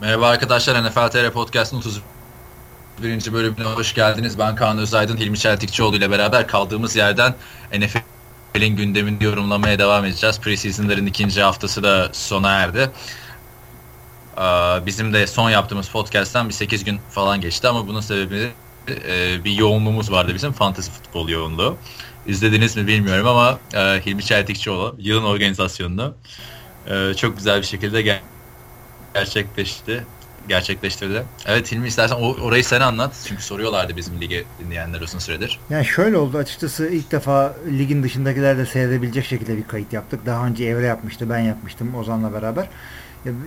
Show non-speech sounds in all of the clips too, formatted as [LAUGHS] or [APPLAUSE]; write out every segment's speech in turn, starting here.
Merhaba arkadaşlar NFL TR Podcast'ın 31. bölümüne hoş geldiniz. Ben Kaan Özaydın, Hilmi Çeltikçioğlu ile beraber kaldığımız yerden NFL'in gündemini yorumlamaya devam edeceğiz. Preseason'ların ikinci haftası da sona erdi. Bizim de son yaptığımız podcast'tan bir 8 gün falan geçti ama bunun sebebi e, bir yoğunluğumuz vardı bizim fantasy futbol yoğunluğu. İzlediniz mi bilmiyorum ama e, Hilmi Çeltikçioğlu yılın organizasyonunu e, çok güzel bir şekilde gel gerçekleşti. Gerçekleştirdi. Evet Hilmi istersen orayı sen anlat. Çünkü soruyorlardı bizim lige dinleyenler uzun süredir. Yani şöyle oldu açıkçası ilk defa ligin dışındakiler de seyredebilecek şekilde bir kayıt yaptık. Daha önce Evre yapmıştı, ben yapmıştım Ozan'la beraber.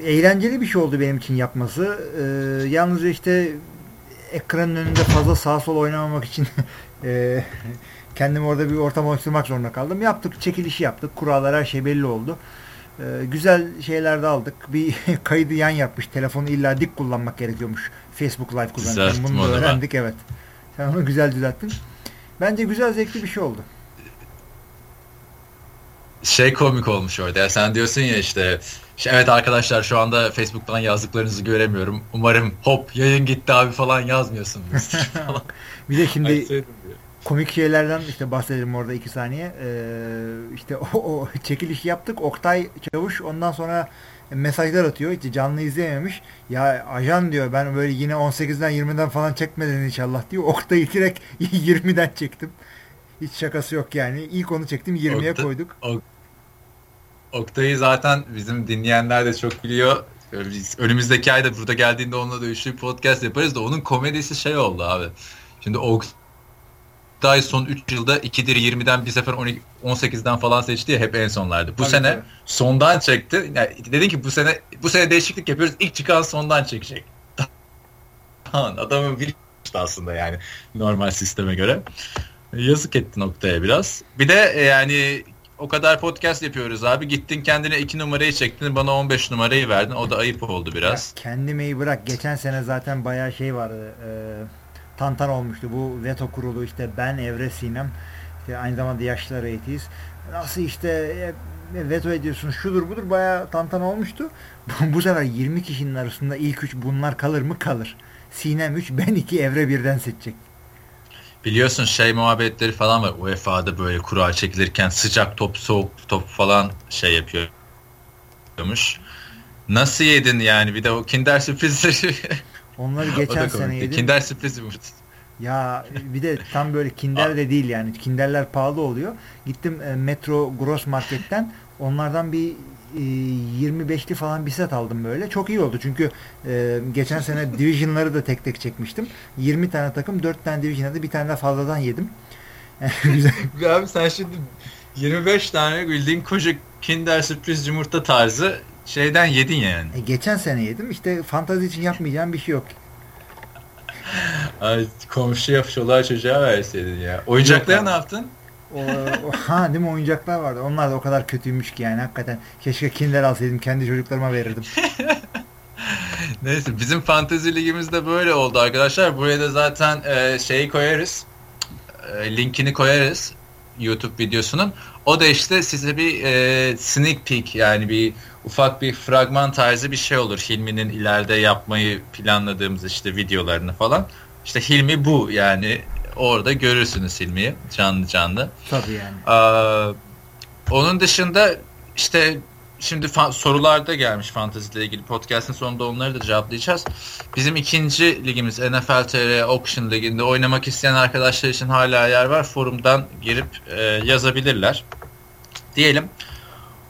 Eğlenceli bir şey oldu benim için yapması. Ee, yalnızca işte ekranın önünde fazla sağ sol oynamamak için [LAUGHS] e, kendimi orada bir ortam oluşturmak zorunda kaldım. Yaptık, çekilişi yaptık. Kurallar her şey belli oldu. Ee, güzel şeyler de aldık. Bir [LAUGHS] kaydı yan yapmış. Telefonu illa dik kullanmak gerekiyormuş. Facebook Live kullanırken. Bunu da öğrendik evet. Sen onu güzel düzelttin. Bence güzel zevkli bir şey oldu. Şey komik olmuş orada. Ya sen diyorsun ya işte evet arkadaşlar şu anda Facebook'tan yazdıklarınızı göremiyorum. Umarım hop yayın gitti abi falan yazmıyorsunuz. [LAUGHS] [LAUGHS] bir de şimdi komik şeylerden işte bahsedelim orada iki saniye. Ee, işte [LAUGHS] o, o çekiliş yaptık. Oktay Çavuş ondan sonra mesajlar atıyor. İşte canlı izleyememiş. Ya ajan diyor ben böyle yine 18'den 20'den falan çekmeden inşallah diyor. Oktay'ı direkt [LAUGHS] 20'den çektim. Hiç şakası yok yani. İlk onu çektim 20'ye Okta, koyduk. Ok, Oktay'ı zaten bizim dinleyenler de çok biliyor. Önümüzdeki ayda burada geldiğinde onunla da üçlü podcast yaparız da onun komedisi şey oldu abi. Şimdi Oktay Oktay son 3 yılda 2'dir 20'den bir sefer 12, 18'den falan seçti ya hep en sonlardı. Bu tabii sene tabii. sondan çekti. Yani dedin ki bu sene bu sene değişiklik yapıyoruz. İlk çıkan sondan çekecek. Adamın bir aslında yani normal sisteme göre. Yazık etti noktaya biraz. Bir de e, yani o kadar podcast yapıyoruz abi. Gittin kendine 2 numarayı çektin. Bana 15 numarayı verdin. O da ayıp oldu biraz. Ya kendimi bırak. Geçen sene zaten bayağı şey vardı. Ee, tantan olmuştu. Bu veto kurulu işte ben Evre Sinem işte aynı zamanda yaşlılar eğitiyiz. Nasıl işte e, veto ediyorsun şudur budur bayağı tantan olmuştu. [LAUGHS] bu sefer 20 kişinin arasında ilk 3 bunlar kalır mı? Kalır. Sinem 3 ben 2 Evre birden seçecek. Biliyorsun şey muhabbetleri falan var. UEFA'da böyle kura çekilirken sıcak top soğuk top falan şey yapıyormuş. Nasıl yedin yani bir de o Kinder sürprizleri [LAUGHS] Onları [LAUGHS] geçen sene yedim. Kinder sürprizi bu. [LAUGHS] Ya bir de tam böyle kinder de değil yani. Kinderler pahalı oluyor. Gittim e, Metro Gross Market'ten onlardan bir e, 25'li falan bir set aldım böyle. Çok iyi oldu çünkü e, geçen sene [LAUGHS] Division'ları da tek tek çekmiştim. 20 tane takım 4 tane Division'da bir tane de fazladan yedim. Güzel. Abi sen şimdi 25 tane bildiğin koca Kinder sürpriz yumurta tarzı şeyden yedin yani. E, geçen sene yedim. İşte fantazi için yapmayacağım bir şey yok. Ay komşu yapışıyorlar çocuğa verseydin ya. Oyuncaklara ne yaptın? O, o, ha değil mi oyuncaklar vardı. Onlar da o kadar kötüymüş ki yani hakikaten. Keşke Kinder alsaydım kendi çocuklarıma verirdim. [LAUGHS] Neyse bizim fantezi ligimizde böyle oldu arkadaşlar. Buraya da zaten e, şeyi koyarız. E, linkini koyarız. YouTube videosunun. O da işte size bir e, sneak peek yani bir ufak bir fragman tarzı bir şey olur. Hilmi'nin ileride yapmayı planladığımız işte videolarını falan. İşte Hilmi bu yani orada görürsünüz Hilmi'yi canlı canlı. Tabii yani. Ee, onun dışında işte şimdi sorularda gelmiş fantasy ile ilgili podcast'ın sonunda onları da cevaplayacağız. Bizim ikinci ligimiz NFL TR Auction Ligi'nde oynamak isteyen arkadaşlar için hala yer var. Forumdan girip e, yazabilirler. Diyelim.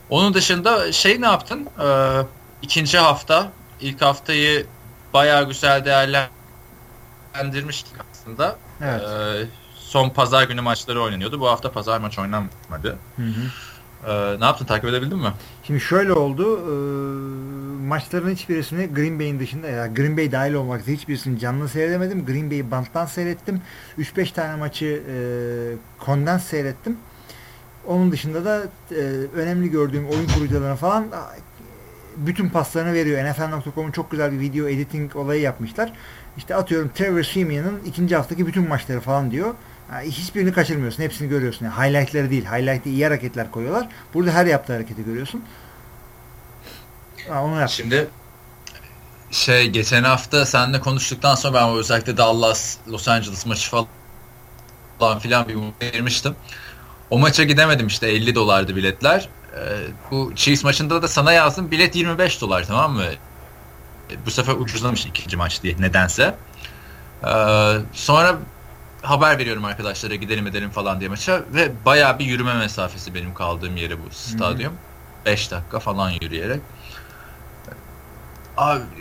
Onun dışında şey ne yaptın? Ee, ikinci hafta, ilk haftayı bayağı güzel değerlendirmiştik aslında. Evet. Ee, son pazar günü maçları oynanıyordu. Bu hafta pazar maç oynanmadı. Hı hı. Ee, ne yaptın? Takip edebildin mi? Şimdi şöyle oldu. E, maçların hiçbirisini Green Bay'in dışında ya Green Bay dahil olmak üzere hiçbirisini canlı seyredemedim. Green Bay'i banttan seyrettim. 3-5 tane maçı e, kondens seyrettim. Onun dışında da e, önemli gördüğüm oyun kurucularına falan bütün paslarını veriyor. NFL.com'un çok güzel bir video editing olayı yapmışlar. İşte atıyorum Trevor Simeon'ın ikinci haftaki bütün maçları falan diyor. Yani hiçbirini kaçırmıyorsun. Hepsini görüyorsun. Yani highlightları değil. Highlight'ı iyi hareketler koyuyorlar. Burada her yaptığı hareketi görüyorsun. Ha, onu yap. Şimdi şey geçen hafta seninle konuştuktan sonra ben özellikle Dallas Los Angeles maçı falan filan bir vermiştim. O maça gidemedim işte 50 dolardı biletler. Ee, bu Chiefs maçında da sana yazdım bilet 25 dolar tamam mı? Ee, bu sefer ucuzlamış ikinci maç diye nedense. Ee, sonra haber veriyorum arkadaşlara gidelim edelim falan diye maça ve bayağı bir yürüme mesafesi benim kaldığım yere bu stadyum. 5 dakika falan yürüyerek.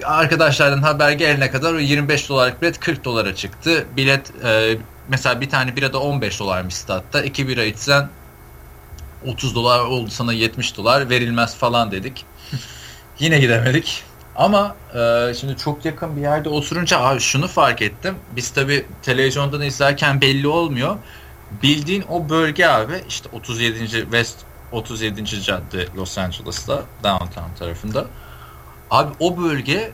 Arkadaşlardan haber gelene kadar o 25 dolarlık bilet 40 dolara çıktı. Bilet e, mesela bir tane bira da 15 dolarmış statta. 2 bira içsen 30 dolar oldu sana 70 dolar verilmez falan dedik. [LAUGHS] Yine gidemedik. Ama e, şimdi çok yakın bir yerde oturunca abi şunu fark ettim. Biz tabi televizyondan izlerken belli olmuyor. Bildiğin o bölge abi işte 37. West 37. cadde Los Angeles'ta downtown tarafında. Abi o bölge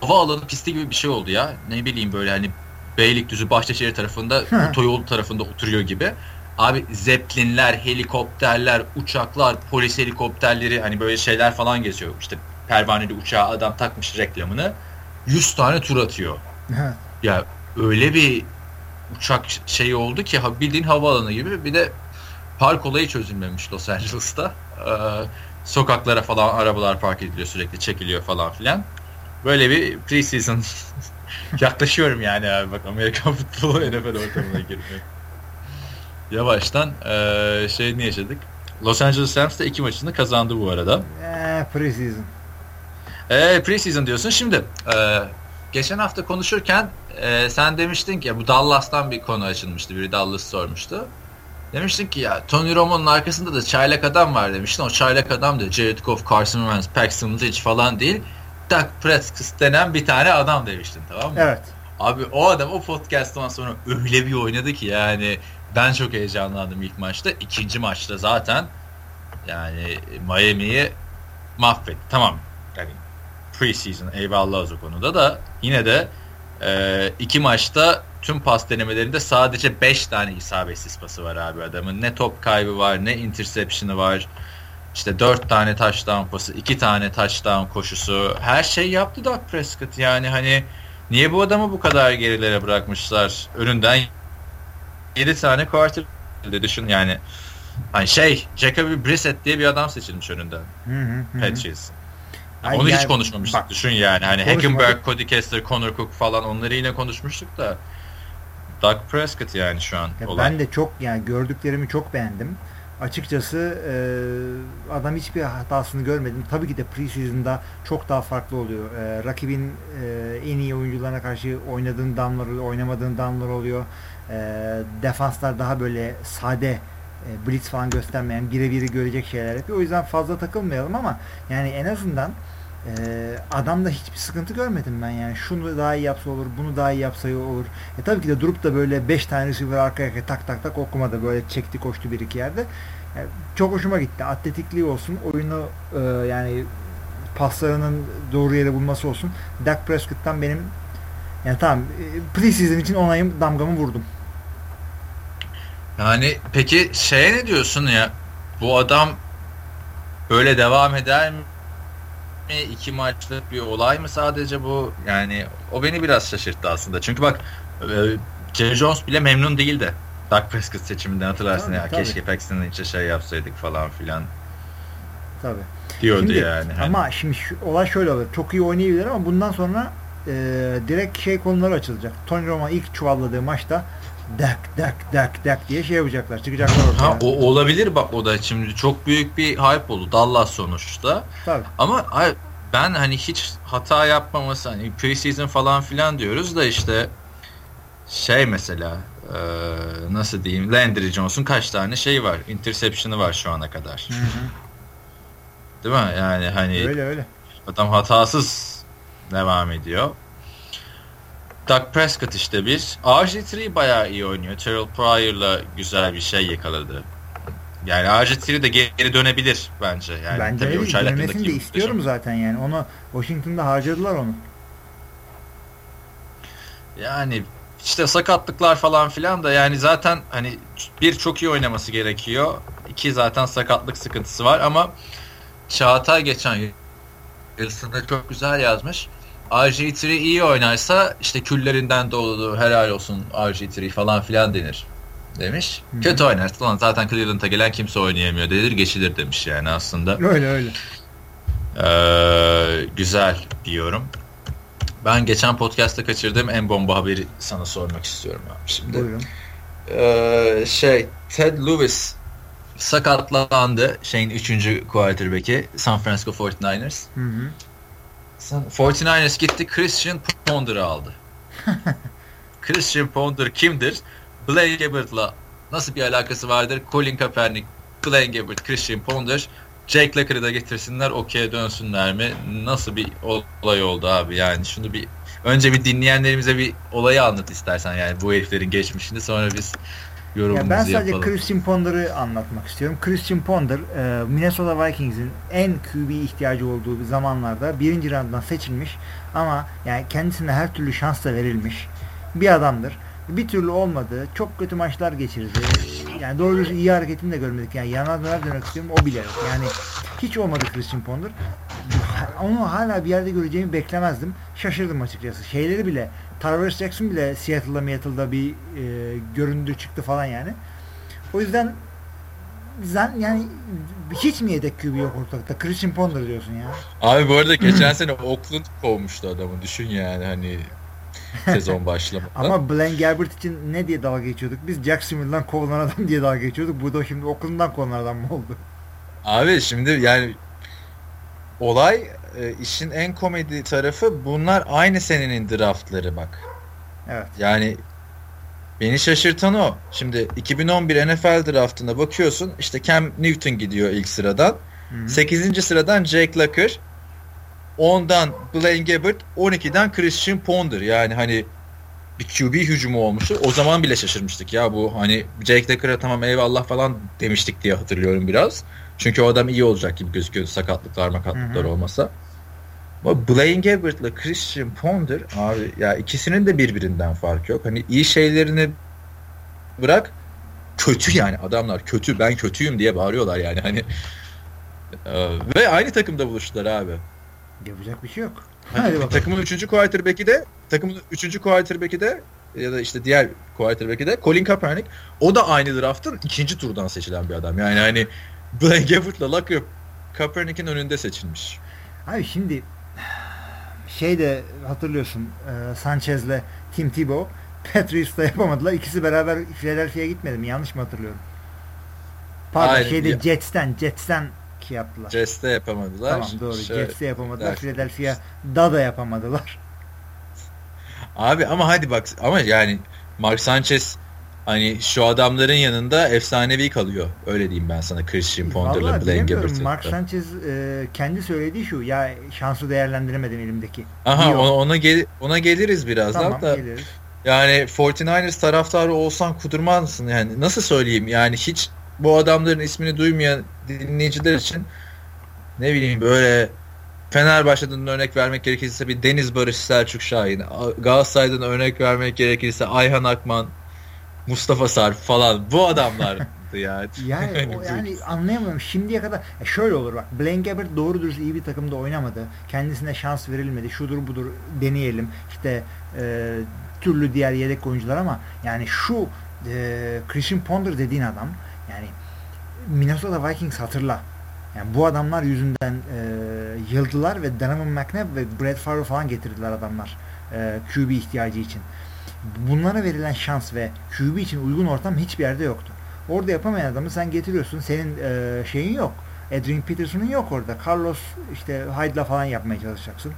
hava alanı pisti gibi bir şey oldu ya. Ne bileyim böyle hani Beylikdüzü Bahçeşehir tarafında otoyol tarafında oturuyor gibi. Abi zeplinler, helikopterler, uçaklar, polis helikopterleri hani böyle şeyler falan geziyor. İşte pervaneli uçağa adam takmış reklamını. 100 tane tur atıyor. ya öyle bir uçak şeyi oldu ki bildiğin havaalanı gibi bir de park olayı çözülmemiş Los Angeles'ta. Ee, sokaklara falan arabalar park ediliyor sürekli çekiliyor falan filan. Böyle bir preseason [LAUGHS] yaklaşıyorum yani abi bak Amerikan futbolu NFL ortamına girmiyor. Yavaştan ee, şey ne yaşadık? Los Angeles Rams da iki maçını kazandı bu arada. Eee preseason. Eee preseason diyorsun. Şimdi e, geçen hafta konuşurken e, sen demiştin ki bu Dallas'tan bir konu açılmıştı. Biri Dallas sormuştu. Demiştin ki ya Tony Romo'nun arkasında da çaylak adam var demiştin. O çaylak adam da Jared Goff, Carson Wentz, Paxton Lynch falan değil. Doug Prescott denen bir tane adam demiştin tamam mı? Evet. Abi o adam o podcast'tan sonra öyle bir oynadı ki yani ben çok heyecanlandım ilk maçta. İkinci maçta zaten yani Miami'yi mahvetti. Tamam yani preseason eyvallah o konuda da yine de e, iki maçta tüm pas denemelerinde sadece 5 tane isabetsiz pası var abi adamın. Ne top kaybı var ne interception'ı var. İşte 4 tane touchdown pası, 2 tane touchdown koşusu. Her şey yaptı Doug Prescott. Yani hani niye bu adamı bu kadar gerilere bırakmışlar? Önünden 7 tane quarter düşün yani. Hani şey Jacoby Brissett diye bir adam seçilmiş önünden. Patriots. Yani onu yani, hiç konuşmamıştık bak, düşün yani. Hani Hackenberg, Cody Kessler, Connor Cook falan onları yine konuşmuştuk da Doug Prescott yani şu an. Ya ben de çok yani gördüklerimi çok beğendim. Açıkçası e, adam hiçbir hatasını görmedim. Tabii ki de preseason'da çok daha farklı oluyor. E, rakibin e, en iyi oyuncularına karşı oynadığın damlar, oynamadığın damlar oluyor. E, defanslar daha böyle sade e, blitz falan göstermeyen birebiri görecek şeyler yapıyor. O yüzden fazla takılmayalım ama yani en azından ee, adamda hiçbir sıkıntı görmedim ben yani. Şunu daha iyi yapsa olur, bunu daha iyi yapsa olur. E tabii ki de durup da böyle 5 tane receiver arkaya arkaya tak tak tak okumada böyle çekti koştu bir iki yerde. Yani çok hoşuma gitti. Atletikliği olsun, oyunu e, yani paslarının doğru yere bulması olsun. Dak Prescott'tan benim yani tamam e, preseason için onayım damgamı vurdum. Yani peki şeye ne diyorsun ya? Bu adam böyle devam eder mi? Mi? iki maçlık bir olay mı sadece bu? Yani o beni biraz şaşırttı aslında. Çünkü bak e, Jerry Jones bile memnun değildi. Doug Prescott seçiminden hatırlarsın tabii, ya. Tabii. Keşke Paxton'ın içe şey yapsaydık falan filan. Tabii. Diyordu şimdi, yani. Hani. Ama şimdi şu, olay şöyle olur. Çok iyi oynayabilir ama bundan sonra e, direkt şey konuları açılacak. Tony Romo ilk çuvalladığı maçta dak dak dak dak diye şey yapacaklar. Çıkacaklar ortaya. Ha, o olabilir bak o da şimdi çok büyük bir hype oldu. Dallas sonuçta. Tabii. Ama ben hani hiç hata yapmaması hani preseason falan filan diyoruz da işte şey mesela e, nasıl diyeyim Landry Jones'un kaç tane şey var interception'ı var şu ana kadar. Hı hı. Değil mi? Yani hani öyle öyle. Adam hatasız devam ediyor. Doug Prescott işte bir. RG3 bayağı iyi oynuyor. Terrell Pryor'la güzel bir şey yakaladı. Yani RG3 de geri dönebilir bence. Yani bence tabii öyle. Dönmesini de istiyorum zaten yani. Onu Washington'da harcadılar onu. Yani işte sakatlıklar falan filan da yani zaten hani bir çok iyi oynaması gerekiyor. İki zaten sakatlık sıkıntısı var ama Çağatay geçen yazısında çok güzel yazmış. RG3 iyi oynarsa işte küllerinden dolu helal olsun RG3 falan filan denir demiş. Hı-hı. Kötü oynarsa lan zaten Cleveland'a gelen kimse oynayamıyor dedir geçilir demiş yani aslında. Öyle öyle. Ee, güzel diyorum. Ben geçen podcast'ta kaçırdığım en bomba haberi sana sormak istiyorum abi şimdi. Buyurun. Ee, şey Ted Lewis sakatlandı şeyin 3. quarterback'i San Francisco 49ers. Hı hı. 49ers gitti Christian Ponder'ı aldı. [LAUGHS] Christian Ponder kimdir? Blaine Gabbert'la nasıl bir alakası vardır? Colin Kaepernick, Blaine Gabbert, Christian Ponder Jake Locker'ı da getirsinler okey'e dönsünler mi? Nasıl bir olay oldu abi yani şunu bir önce bir dinleyenlerimize bir olayı anlat istersen yani bu heriflerin geçmişini sonra biz yorumumuzu ya ben sadece yapalım. Christian Ponder'ı anlatmak istiyorum. Christian Ponder e, Minnesota Vikings'in en QB ihtiyacı olduğu bir zamanlarda birinci rounddan seçilmiş ama yani kendisine her türlü şans da verilmiş bir adamdır. Bir türlü olmadı. Çok kötü maçlar geçirdi. Yani doğru düz iyi hareketini de görmedik. Yani yanına döner istiyorum o bile yok. Yani hiç olmadı Christian Ponder. Onu hala bir yerde göreceğimi beklemezdim. Şaşırdım açıkçası. Şeyleri bile Tarvis Jackson bile Seattle'da Seattle'da bir e, göründü çıktı falan yani. O yüzden zan, yani hiç mi yedek QB yok ortalıkta? Christian Ponder diyorsun ya. Abi bu arada geçen sene Oakland kovmuştu adamı. Düşün yani hani sezon [LAUGHS] başlamadan. Ama Blaine Gabbert için ne diye dalga geçiyorduk? Biz Jacksonville'dan kovulan adam diye dalga geçiyorduk. Bu da şimdi Oakland'dan kovulan adam mı oldu? Abi şimdi yani olay e, işin en komedi tarafı bunlar aynı senenin draftları bak. Evet. Yani beni şaşırtan o. Şimdi 2011 NFL draftına bakıyorsun işte Cam Newton gidiyor ilk sıradan. Hı-hı. 8. sıradan Jake Locker. 10'dan Blaine Gabbert, 12'den Christian Ponder. Yani hani bir QB hücumu olmuştu. O zaman bile şaşırmıştık ya bu hani Jake Locker'a tamam eyvallah falan demiştik diye hatırlıyorum biraz. Çünkü o adam iyi olacak gibi gözüküyordu sakatlıklar makatlıklar olmasa. Ama Blaine Gabbert'la Christian Ponder abi ya ikisinin de birbirinden farkı yok. Hani iyi şeylerini bırak kötü yani adamlar kötü ben kötüyüm diye bağırıyorlar yani hani ve aynı takımda buluştular abi. Yapacak bir şey yok. Hadi takımın 3. quarterback'i de takımın 3. quarterback'i de ya da işte diğer quarterback'i de Colin Kaepernick. O da aynı draftın ikinci turdan seçilen bir adam. Yani hani Blaine Gabbert'la Luck Kaepernick'in önünde seçilmiş. Abi şimdi şey de hatırlıyorsun e, Sanchez'le Tim Tebow [LAUGHS] Patriots'ta yapamadılar. İkisi beraber Philadelphia'ya gitmedi mi? Yanlış mı hatırlıyorum? Pardon Aynen. şeyde ya. Jets'ten Jets'ten ki yaptılar. Jets'te yapamadılar. Tamam doğru. Şöyle, Jets'te yapamadılar. Philadelphia'da da yapamadılar. Abi ama hadi bak ama yani Mark Sanchez hani şu adamların yanında efsanevi kalıyor. Öyle diyeyim ben sana Christian Ponder'la Blaine Gabbert'ı. Mark Sanchez e, kendi söylediği şu ya şansı değerlendiremedim elimdeki. Aha ona, ona, gel, ona geliriz birazdan tamam, da. Geliriz. Yani 49ers taraftarı olsan kudurmaz mısın? Yani nasıl söyleyeyim? Yani hiç bu adamların ismini duymayan dinleyiciler için ne bileyim böyle Fenerbahçe'den örnek vermek gerekirse bir Deniz Barış Selçuk Şahin, Galatasaray'dan örnek vermek gerekirse Ayhan Akman, Mustafa Sarp falan bu adamlardı [LAUGHS] yani. Yani, o, [LAUGHS] yani anlayamıyorum. Şimdiye kadar ya şöyle olur bak. Blaine Gabbert doğru dürüst iyi bir takımda oynamadı. Kendisine şans verilmedi. Şudur budur deneyelim. İşte e, türlü diğer yedek oyuncular ama yani şu e, Christian Ponder dediğin adam yani Minnesota Vikings hatırla. Yani bu adamlar yüzünden e, yıldılar ve Donovan McNabb ve Brett Favre falan getirdiler adamlar e, QB ihtiyacı için. Bunlara verilen şans ve QB için uygun ortam hiçbir yerde yoktu. Orada yapamayan adamı sen getiriyorsun. Senin e, şeyin yok. Adrian Peterson'un yok orada. Carlos işte Hyde'la falan yapmaya çalışacaksın.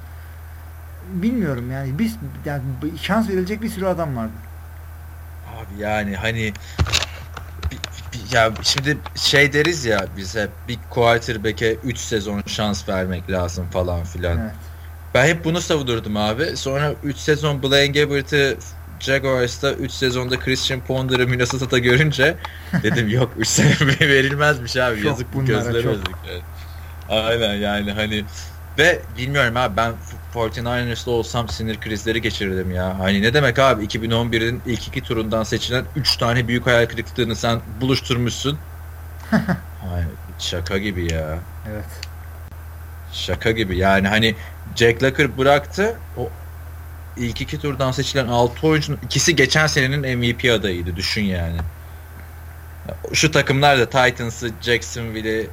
Bilmiyorum yani biz yani şans verilecek bir sürü adam vardı. Abi yani hani ya şimdi şey deriz ya bize bir quarterback'e 3 sezon şans vermek lazım falan filan. Evet. Ben hep bunu savunurdum abi. Sonra 3 sezon Blaine Gabbert'ı Jaguars'ta 3 sezonda Christian Ponder'ı Minnesota'da görünce dedim yok 3 sene [LAUGHS] verilmezmiş abi. Çok Yazık bu gözlere yazık. Evet. Aynen yani hani ve bilmiyorum abi ben 49ers'da olsam sinir krizleri geçirirdim ya. Hani ne demek abi 2011'in ilk iki turundan seçilen 3 tane büyük hayal kırıklığını sen buluşturmuşsun. [LAUGHS] Ay, şaka gibi ya. Evet. Şaka gibi. Yani hani Jack Locker bıraktı. O ilk iki turdan seçilen 6 oyuncunun ikisi geçen senenin MVP adayıydı. Düşün yani. Şu takımlar da Titans'ı, Jacksonville'i,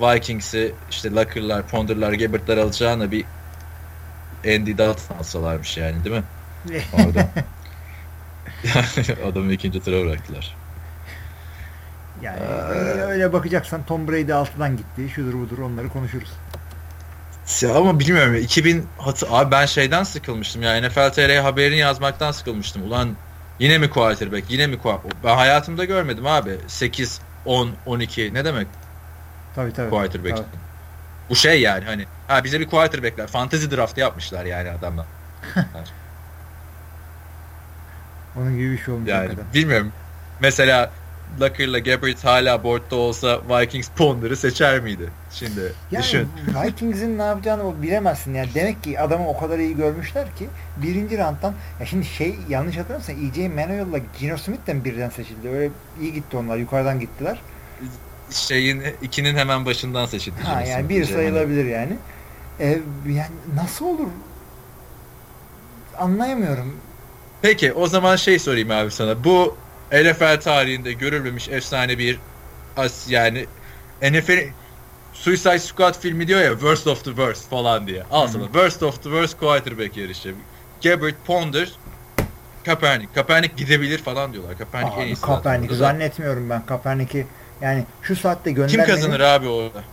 Vikings'i, işte Locker'lar, Ponder'lar, Gabbert'lar alacağına bir Andy Dalton alsalarmış yani değil mi? [LAUGHS] Orada. [LAUGHS] Adamı ikinci tura bıraktılar. Yani öyle, öyle bakacaksan Tom Brady altıdan gitti. Şudur budur onları konuşuruz. Ya ama bilmiyorum 2000 hatı abi ben şeyden sıkılmıştım ya NFL TR haberini yazmaktan sıkılmıştım. Ulan yine mi quarterback? Yine mi quarterback? Ben hayatımda görmedim abi. 8 10 12 ne demek? Tabii tabii. Quarterback. Tabii. Bu şey yani hani ha bize bir quarterback'ler fantasy draft yapmışlar yani adamlar. [LAUGHS] Onun gibi bir şey olmuş Yani bilmiyorum. Mesela Lucker'la Gabbert hala boardda olsa Vikings Ponder'ı seçer miydi? Şimdi Yani düşün. [LAUGHS] Vikings'in ne yapacağını bilemezsin. Yani demek ki adamı o kadar iyi görmüşler ki birinci round'dan ya şimdi şey yanlış hatırlamıyorsam E.J. Manuel'la Gino Smith de mi birden seçildi? Öyle iyi gitti onlar. Yukarıdan gittiler. Şeyin ikinin hemen başından seçildi. Ha Jimmy yani Smith bir diyeceğim. sayılabilir yani. Ee, yani nasıl olur? Anlayamıyorum. Peki o zaman şey sorayım abi sana. Bu NFL tarihinde görülmemiş efsane bir as yani NFL Suicide Squad filmi diyor ya Worst of the Worst falan diye. Sana Worst of the Worst quarterback yarışı. Gabbert, Ponder, Kaepernick. Kaepernick gidebilir falan diyorlar. Kaepernick en Abi, iyisi. Kaepernick zannetmiyorum ben. Kaepernick'i yani şu saatte Kim göndermenin... kazanır abi orada?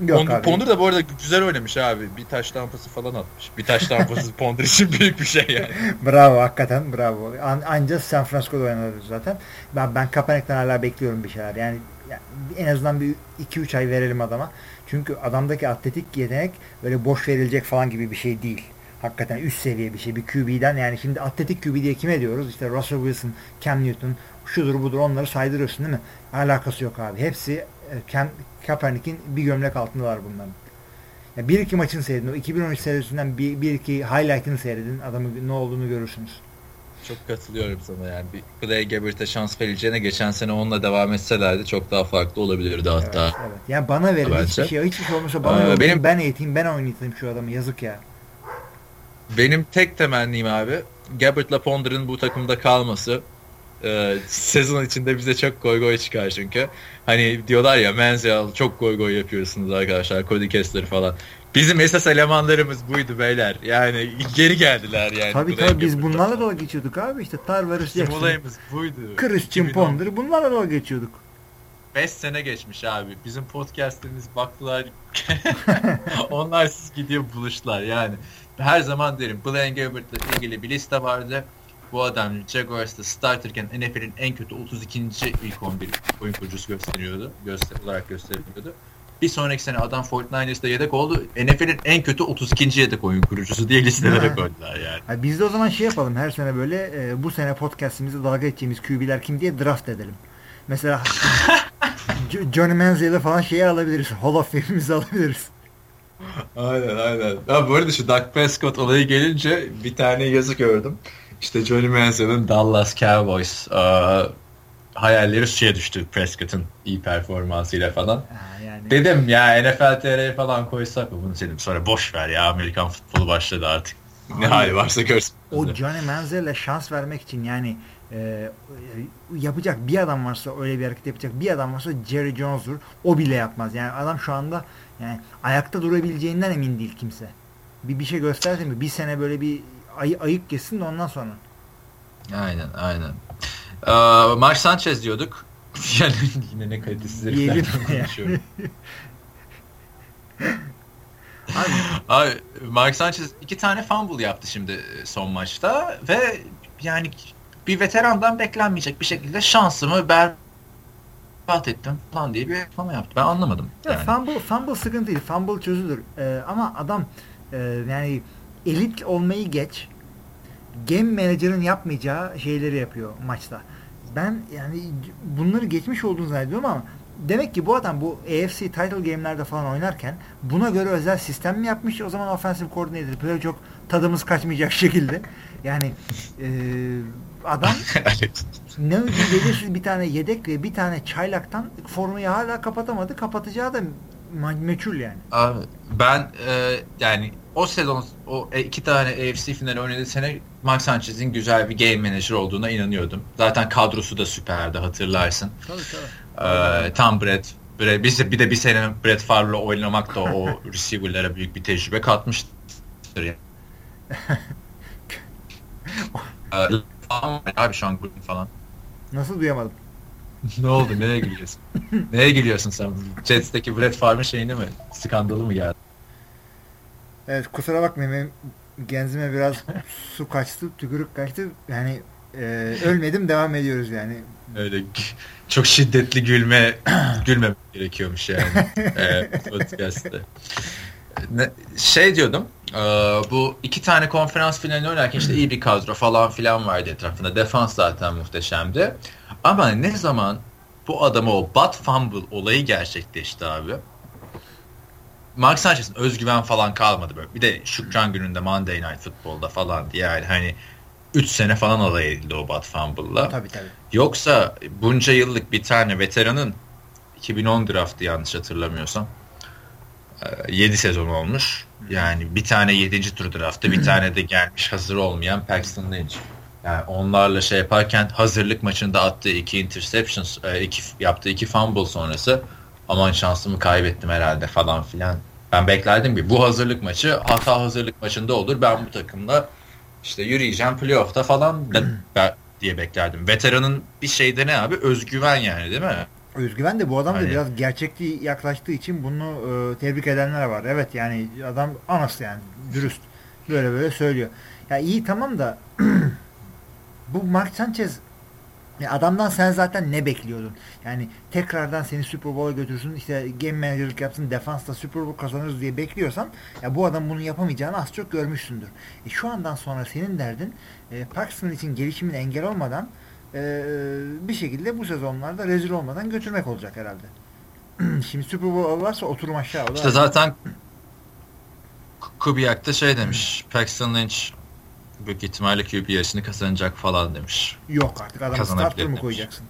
Yok abi. Ponder da bu arada güzel oynamış abi. Bir taş tampası falan atmış. Bir taş tampası [LAUGHS] Ponder için büyük bir şey yani. Bravo hakikaten bravo. An ancak San Francisco'da oynadı zaten. Ben ben Kaepernick'ten hala bekliyorum bir şeyler. Yani, yani en azından bir 2-3 ay verelim adama. Çünkü adamdaki atletik yetenek böyle boş verilecek falan gibi bir şey değil. Hakikaten üst seviye bir şey. Bir QB'den yani şimdi atletik QB diye kime diyoruz? İşte Russell Wilson, Cam Newton, şudur budur onları saydırıyorsun değil mi? Alakası yok abi. Hepsi Kaepernick'in bir gömlek altındalar bunların. Ya bir iki maçını seyredin. O 2013 serisinden bir, bir iki highlight'ını seyredin. Adamın ne olduğunu görürsünüz. Çok katılıyorum sana yani. Bir Clay Gabbert'e şans vereceğine geçen sene onunla devam etselerdi çok daha farklı olabilirdi Evet, hatta. evet. Ya bana verin hiçbir şey. Hiçbir şey olmasa bana Ee, benim- Ben eğiteyim, ben oynatayım şu adamı. Yazık ya. Benim tek temennim abi Gabbert'la Ponder'ın bu takımda kalması. Ee, sezon içinde bize çok goy goy çıkar çünkü. Hani diyorlar ya Menzel çok goy goy yapıyorsunuz arkadaşlar. Cody Kessler falan. Bizim esas elemanlarımız buydu beyler. Yani geri geldiler yani. tabii tabii biz bunlarla dalga geçiyorduk abi. İşte Bizim Jackson, olayımız buydu. Christian 2010. Ponder bunlarla dalga geçiyorduk. 5 sene geçmiş abi. Bizim podcastlerimiz baktılar. [LAUGHS] [LAUGHS] Onlar siz gidiyor buluştular yani. Her zaman derim Blaine Gabbert'la ilgili bir liste vardı. Bu adam Jaguars'ta starterken NFL'in en kötü 32. ilk 11 oyun kurucusu gösteriyordu. Göster olarak gösteriliyordu. Bir sonraki sene adam 49ers'da yedek oldu. NFL'in en kötü 32. yedek oyun kurucusu diye listelere koydular yani. Ha, biz de o zaman şey yapalım. Her sene böyle e, bu sene podcastimizde dalga geçeceğimiz QB'ler kim diye draft edelim. Mesela [LAUGHS] Jo- Johnny Manziel'e falan şeyi alabiliriz. Hall of Fame'imizi alabiliriz. Aynen aynen. Ya bu arada şu Dak Prescott olayı gelince bir tane yazı gördüm. İşte Johnny Manziel'in Dallas Cowboys eee, hayalleri suya düştü Prescott'ın iyi performansıyla falan. Ha, yani Dedim ya NFL TR'ye falan koysak mı bunu dedim. Sonra boş ver ya Amerikan futbolu başladı artık. Ne Abi, hali varsa görsün. o Johnny Manziel'e şans vermek için yani e, yapacak bir adam varsa öyle bir hareket yapacak bir adam varsa Jerry Jones'dur. O bile yapmaz. Yani adam şu anda yani ayakta durabileceğinden emin değil kimse. Bir bir şey gösterdi mi? Bir sene böyle bir ay, ayık geçsin de ondan sonra. Aynen aynen. Eee Mark Sanchez diyorduk. [LAUGHS] yani yine ne kalitesiz heriflerden konuşuyorum. [LAUGHS] Abi, Abi Mark Sanchez iki tane fumble yaptı şimdi son maçta ve yani bir veterandan beklenmeyecek bir şekilde şansımı berbat ettim falan diye bir açıklama yaptı. Ben anlamadım. Ya Yani. fumble, fumble sıkıntı değil. Fumble çözülür. Ee, ama adam e, yani elit olmayı geç. Game manager'ın yapmayacağı şeyleri yapıyor maçta. Ben yani bunları geçmiş olduğunu zannediyorum ama demek ki bu adam bu AFC title game'lerde falan oynarken buna göre özel sistem mi yapmış? O zaman offensive coordinator böyle çok tadımız kaçmayacak [LAUGHS] şekilde. Yani e, adam [LAUGHS] ne belirsiz bir tane yedek ve bir tane çaylaktan formayı hala kapatamadı. Kapatacağı da meçhul yani. Abi, ben e, yani o sezon o e, iki tane AFC finali oynadığı sene Mark Sanchez'in güzel bir game manager olduğuna inanıyordum. Zaten kadrosu da süperdi hatırlarsın. Tabii tabii. Ee, tam Brett, Brett bir, bir de bir sene Brett Favre'la oynamak da o [LAUGHS] receiver'lara büyük bir tecrübe katmıştır. Yani. [LAUGHS] ee, abi Sean Green falan. Nasıl duyamadım? [LAUGHS] ne oldu? Neye gülüyorsun? Neye gülüyorsun sen? Jets'teki Brett Favre şeyini mi? Skandalı mı geldi? Evet kusura bakmayın benim genzime biraz [LAUGHS] su kaçtı, tükürük kaçtı. Yani e, ölmedim devam ediyoruz yani. Öyle çok şiddetli gülme [CLEARS THROAT] gülme gerekiyormuş yani e, podcast'te. Ne, şey diyordum e, bu iki tane konferans finalini oynarken işte iyi bir kadro falan filan vardı etrafında. Defans zaten muhteşemdi. Ama ne zaman bu adama o butt fumble olayı gerçekleşti abi. Mark Sanchez'in özgüven falan kalmadı böyle. Bir de Şükran gününde Monday Night Football'da falan diye yani hani 3 sene falan alay edildi o Bud Fumble'la. Tabii tabii. Yoksa bunca yıllık bir tane veteranın 2010 draftı yanlış hatırlamıyorsam 7 sezon olmuş. Yani bir tane 7. tur draftı bir tane de gelmiş hazır olmayan Paxton Lynch. Yani onlarla şey yaparken hazırlık maçında attığı iki interceptions, iki, yaptığı iki fumble sonrası aman şansımı kaybettim herhalde falan filan. Ben beklerdim ki bu hazırlık maçı hata hazırlık maçında olur. Ben bu takımla işte yürüyeceğim playoff'ta falan [CLEARS THROAT] diye beklerdim. Veteranın bir şeyde ne abi? Özgüven yani değil mi? Özgüven de bu adam da hani... biraz gerçekçi yaklaştığı için bunu e, tebrik edenler var. Evet yani adam anası yani dürüst. Böyle böyle söylüyor. Ya iyi tamam da [CLEARS THROAT] bu Mark Sanchez ya adamdan sen zaten ne bekliyordun? Yani tekrardan seni Super Bowl'a götürsün, işte game manager'lık yapsın, defansta Super Bowl kazanırız diye bekliyorsan ya bu adam bunu yapamayacağını az çok görmüşsündür. E şu andan sonra senin derdin e, Paxton için gelişimine engel olmadan e, bir şekilde bu sezonlarda rezil olmadan götürmek olacak herhalde. [CLEARS THROAT] Şimdi Super Bowl varsa oturum aşağı. İşte zaten Kubiak da şey demiş. Paxton Lynch büyük ihtimalle QB yarışını kazanacak falan demiş. Yok artık adamı starter mı koyacaksın?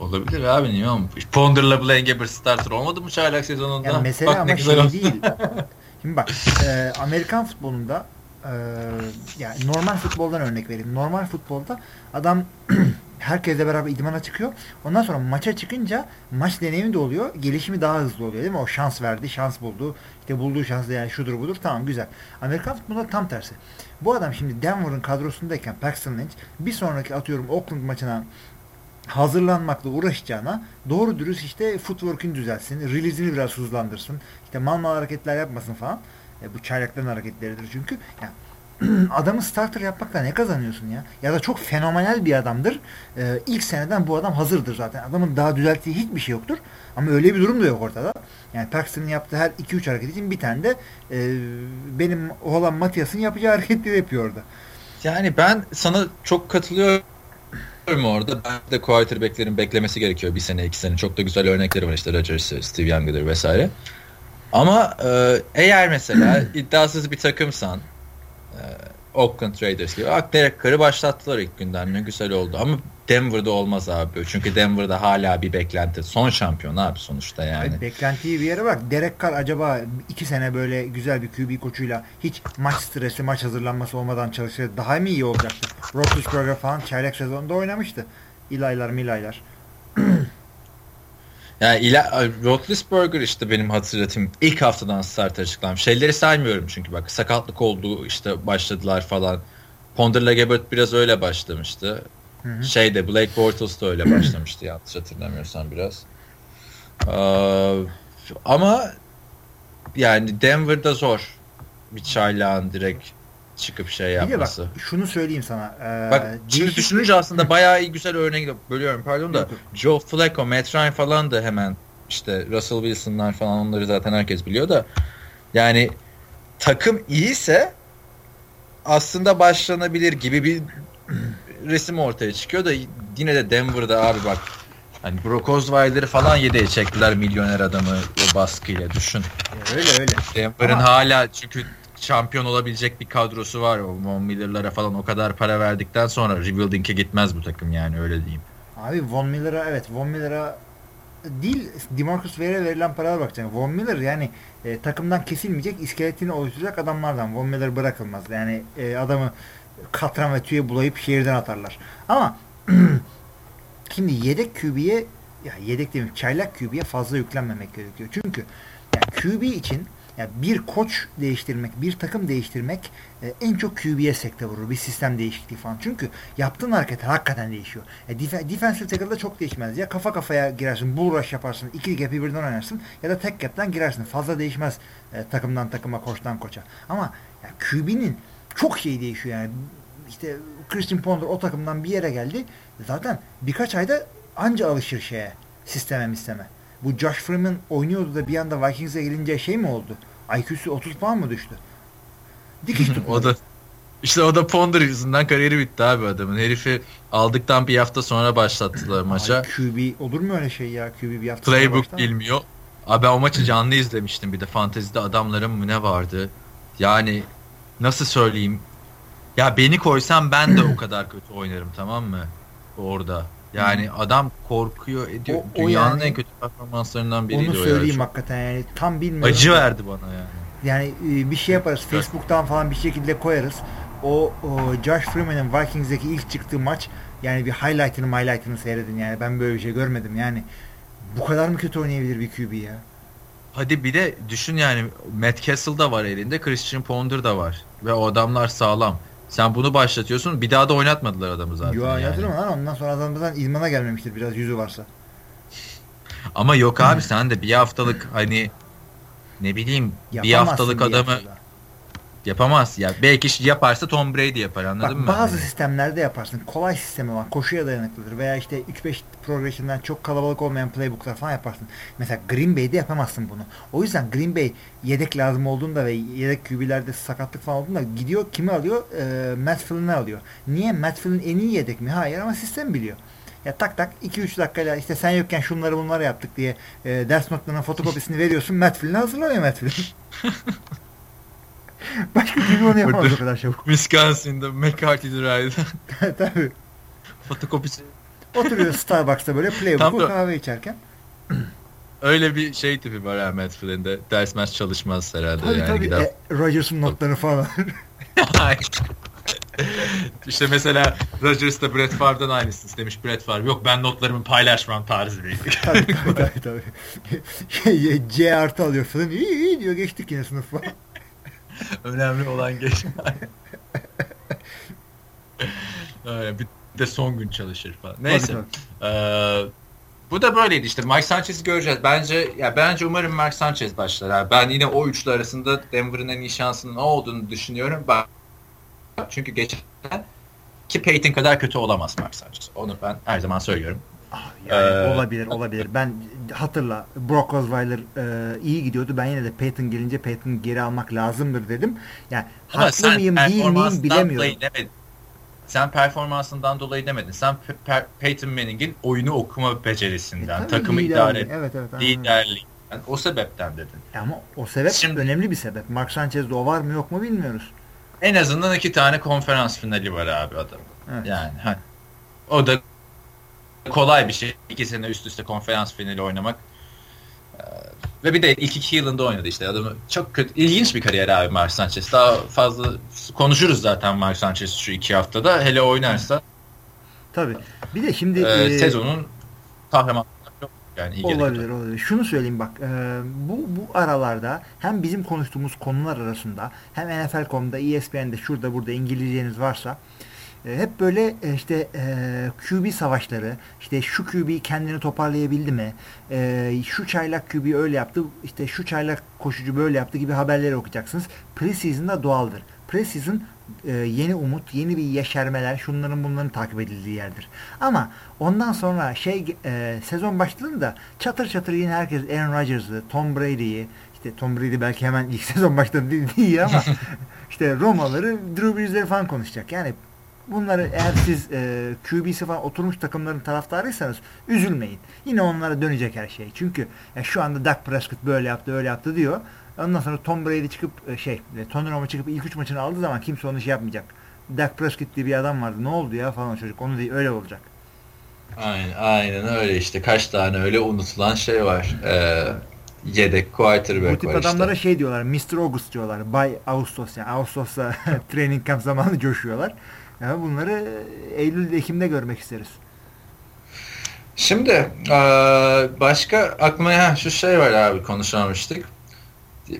Olabilir abi niye olmuş? Ponder'la Engeber starter olmadı mı çaylak sezonunda? Yani mesele bak, ama şey değil. [LAUGHS] Şimdi bak e, Amerikan futbolunda e, yani normal futboldan örnek vereyim. Normal futbolda adam [CLEARS THROAT] herkesle beraber idmana çıkıyor. Ondan sonra maça çıkınca maç deneyimi de oluyor. Gelişimi daha hızlı oluyor değil mi? O şans verdi, şans buldu. İşte bulduğu şans yani şudur budur. Tamam güzel. Amerikan futbolunda tam tersi. Bu adam şimdi Denver'ın kadrosundayken Paxton Lynch bir sonraki atıyorum Oakland maçına hazırlanmakla uğraşacağına doğru dürüst işte footwork'ini düzelsin, release'ini biraz hızlandırsın, işte mal mal hareketler yapmasın falan. E, bu çaylakların hareketleridir çünkü. Yani [CLEARS THROAT] adamı starter yapmakla ne kazanıyorsun ya? Ya da çok fenomenal bir adamdır. Ee, ilk seneden bu adam hazırdır zaten. Adamın daha düzelttiği hiçbir şey yoktur. Ama öyle bir durum da yok ortada. Yani Paxton'ın yaptığı her 2-3 hareket için bir tane de e, benim oğlan Matias'ın yapacağı hareketleri yapıyor orada. Yani ben sana çok katılıyorum orada. Ben de quarterback'lerin beklemesi gerekiyor bir sene iki sene. Çok da güzel örnekleri var işte Rodgers, Steve Young'dır vesaire. Ama e, eğer mesela [CLEARS THROAT] iddiasız bir takımsan e, Oakland Raiders gibi. Carr'ı başlattılar ilk günden. Ne güzel oldu. Ama Denver'da olmaz abi. Çünkü Denver'da hala bir beklenti. Son şampiyon abi sonuçta yani. Evet, beklentiyi bir yere bak. Derek Carr acaba iki sene böyle güzel bir QB koçuyla hiç maç stresi, maç hazırlanması olmadan çalışsaydı daha mı iyi olacaktı? Roethlisberger falan çaylak sezonunda oynamıştı. İlaylar milaylar. Yani ila, Roethlisberger işte benim hatırlatayım ilk haftadan start açıklanmış. Şeyleri saymıyorum çünkü bak sakatlık oldu işte başladılar falan. Ponder'la Gebert biraz öyle başlamıştı. Hı hı. Şeyde Blake Bortles da öyle başlamıştı yanlış hatırlamıyorsam biraz. Ee, ama yani Denver'da zor bir çaylağın direkt çıkıp şey yapması. bak şunu söyleyeyim sana. Ee, bak şimdi değişik... düşününce aslında bayağı iyi güzel örnek bölüyorum pardon da yok, yok. Joe Flacco, Matt Ryan falan da hemen işte Russell Wilson'lar falan onları zaten herkes biliyor da yani takım iyiyse aslında başlanabilir gibi bir [CLEARS THROAT] resim ortaya çıkıyor da yine de Denver'da abi bak Hani Brock Osweiler'ı falan yedeğe çektiler milyoner adamı o baskıyla düşün. Öyle öyle. Denver'ın Ama... hala çünkü şampiyon olabilecek bir kadrosu var. O Von Miller'lara falan o kadar para verdikten sonra rebuilding'e gitmez bu takım yani öyle diyeyim. Abi Von Miller'a evet Von Miller'a değil Demarcus Ware'e verilen paralara bakacaksın. Von Miller yani e, takımdan kesilmeyecek, iskeletini oluşturacak adamlardan. Von Miller bırakılmaz. Yani e, adamı katran ve tüye bulayıp şehirden atarlar. Ama [CLEARS THROAT] şimdi yedek QB'ye ya yedek demeyeyim çaylak QB'ye fazla yüklenmemek gerekiyor. Çünkü yani QB için yani bir koç değiştirmek, bir takım değiştirmek e, en çok QB'ye sekte vurur. Bir sistem değişikliği falan. Çünkü yaptığın hareketler hakikaten değişiyor. E, def- defensive tackle'da çok değişmez. Ya kafa kafaya girersin, bull rush yaparsın, iki gap'i birden oynarsın ya da tek gap'ten girersin. Fazla değişmez e, takımdan takıma, koçtan koça. Ama ya QB'nin çok şey değişiyor yani. İşte Christian Ponder o takımdan bir yere geldi. Zaten birkaç ayda anca alışır şeye, sisteme sisteme. Bu Josh Freeman oynuyordu da bir anda Vikings'e gelince şey mi oldu? IQ'su 30 puan mı düştü? Dikiş [LAUGHS] tuttu. o da işte o da Ponder yüzünden kariyeri bitti abi adamın. Herifi aldıktan bir hafta sonra başlattılar maça. Ay, QB olur mu öyle şey ya? QB bir hafta sonra Playbook mı? bilmiyor. Abi ben o maçı canlı izlemiştim bir de fantezide adamların mı ne vardı. Yani nasıl söyleyeyim. Ya beni koysam ben de o kadar kötü oynarım tamam mı? Orada. Yani adam korkuyor ediyor. O- o Dünyanın yani- en kötü performanslarından biriydi Onu o söyleyeyim ya. hakikaten yani tam bilmiyorum. Acı verdi bana yani. Yani e, bir şey yaparız. Evet. Facebook'tan falan bir şekilde koyarız. O, o Josh Freeman'ın Vikings'deki ilk çıktığı maç yani bir highlight'ını highlight'ını seyredin yani. Ben böyle bir şey görmedim yani. Bu kadar mı kötü oynayabilir bir QB ya? Hadi bir de düşün yani Matt Castle da var elinde, Christian Ponder da var. Ve o adamlar sağlam. Sen bunu başlatıyorsun. Bir daha da oynatmadılar adamı zaten. Yo yani. lan ondan sonra adamdan idmana gelmemiştir biraz yüzü varsa. Ama yok abi sen de bir haftalık hani ne bileyim bir Yapamazsın haftalık bir adamı haftada. Yapamaz. Ya belki yaparsa Tom Brady yapar anladın Bak mı? bazı Hani sistemlerde yaparsın. Kolay sistemi olan koşuya dayanıklıdır veya işte 3-5 progression'dan çok kalabalık olmayan playbooklar falan yaparsın. Mesela Green Bay'de yapamazsın bunu. O yüzden Green Bay yedek lazım olduğunda ve yedek QB'lerde sakatlık falan olduğunda gidiyor kimi alıyor? Ee, Matt Flynn'i alıyor. Niye? Matt Flynn en iyi yedek mi? Hayır ama sistem biliyor. Ya tak tak 2-3 dakikayla işte sen yokken şunları bunları yaptık diye e, ders notlarının fotokopisini veriyorsun. Matt Flynn'i hazırlamıyor Matt Flynn. [LAUGHS] [LAUGHS] Başka QB onu yapamaz o kadar çabuk. [LAUGHS] Wisconsin'da McCarthy Drive'da [LAUGHS] Tabii. fotokopisi Oturuyor Starbucks'ta böyle playbook'u kahve içerken. [CLEARS THROAT] öyle bir şey tipi var Matt Flynn'de. Ders mers çalışmaz herhalde Tabii yani tabii. gider. E, Rodgers'ın notlarını falan. işte mesela Rodgers da Brett Favre'dan aynısını istemiş. Brett Favre yok ben notlarımı paylaşmam tarzı değil. tabii tabii tabii. tabii. Şey, C artı alıyor falan. İyi iyi diyor geçtik yine sınıf falan. [LAUGHS] Önemli olan geç. [LAUGHS] Bir de son gün çalışır falan. Neyse. Ee, bu da böyleydi işte. Mike Sanchez'i göreceğiz. Bence ya bence umarım Mike Sanchez başlar. abi. Ben yine o üçlü arasında Denver'ın en iyi şansının o olduğunu düşünüyorum. Ben çünkü geçen ki Peyton kadar kötü olamaz Mike Sanchez. Onu ben her zaman söylüyorum. Yani Ee, olabilir olabilir. Ben hatırla Brock Osweiler e, iyi gidiyordu. Ben yine de Peyton gelince Peyton'ı geri almak lazımdır dedim. Yani Ama haklı mıyım değil miyim bilemiyorum. Sen performansından dolayı demedin. Sen Pe- Pe- Peyton Manning'in oyunu okuma becerisinden, E, takımı liderlik. idare et, Evet evet. liderliğinden o sebepten dedin. Ama o sebep Şimdi- önemli bir sebep. Mark Sanchez'de o var mı yok mu bilmiyoruz. En azından iki tane konferans finali var abi adamın. Evet. Yani ha. O da kolay bir şey. İki sene üst üste konferans finali oynamak. Ee, Ve bir de ilk iki yılında oynadı işte adamı. Çok kötü. ilginç bir kariyer abi Mark Sanchez. Daha fazla konuşuruz zaten Mark Sanchez şu iki haftada. Hele oynarsa Tabii. Bir de şimdi e, e, sezonun kahramanı. Yani iyi Olabilir olabilir. Şunu söyleyeyim bak. e, bu bu aralarda hem bizim konuştuğumuz konular arasında hem NFL.com'da, ESPN'de, şurada burada İngilizceniz varsa hep böyle e, işte e, QB savaşları, işte şu QB kendini toparlayabildi mi? E, şu çaylak QB öyle yaptı, işte şu çaylak koşucu böyle yaptı gibi haberleri okuyacaksınız. Preseason'da doğaldır. Preseason e, yeni umut, yeni bir yeşermeler, şunların bunların takip edildiği yerdir. Ama ondan sonra şey e, sezon başladığında çatır çatır yine herkes Aaron Rodgers'ı, Tom Brady'yi, işte Tom Brady belki hemen ilk [LAUGHS] sezon başladı değil, değil ama [LAUGHS] işte Romaları, Drew Brees'leri falan konuşacak. Yani bunları eğer siz e, QB'si falan oturmuş takımların taraftarıysanız üzülmeyin. Yine onlara dönecek her şey. Çünkü ya şu anda Dak Prescott böyle yaptı, öyle yaptı diyor. Ondan sonra Tom Brady çıkıp e, şey, e, Tony Romo çıkıp ilk üç maçını aldığı zaman kimse onu şey yapmayacak. Dak Prescott diye bir adam vardı. Ne oldu ya falan çocuk. Onu değil öyle olacak. Aynen, aynen öyle işte. Kaç tane öyle unutulan şey var. Ee, yedek quarterback Bu tip var adamlara işte. şey diyorlar. Mr. August diyorlar. Bay Ağustos yani. Ağustos'ta [LAUGHS] training camp zamanı coşuyorlar. Yani bunları Eylül Ekim'de görmek isteriz. Şimdi ee, başka aklıma ha, şu şey var abi konuşamamıştık.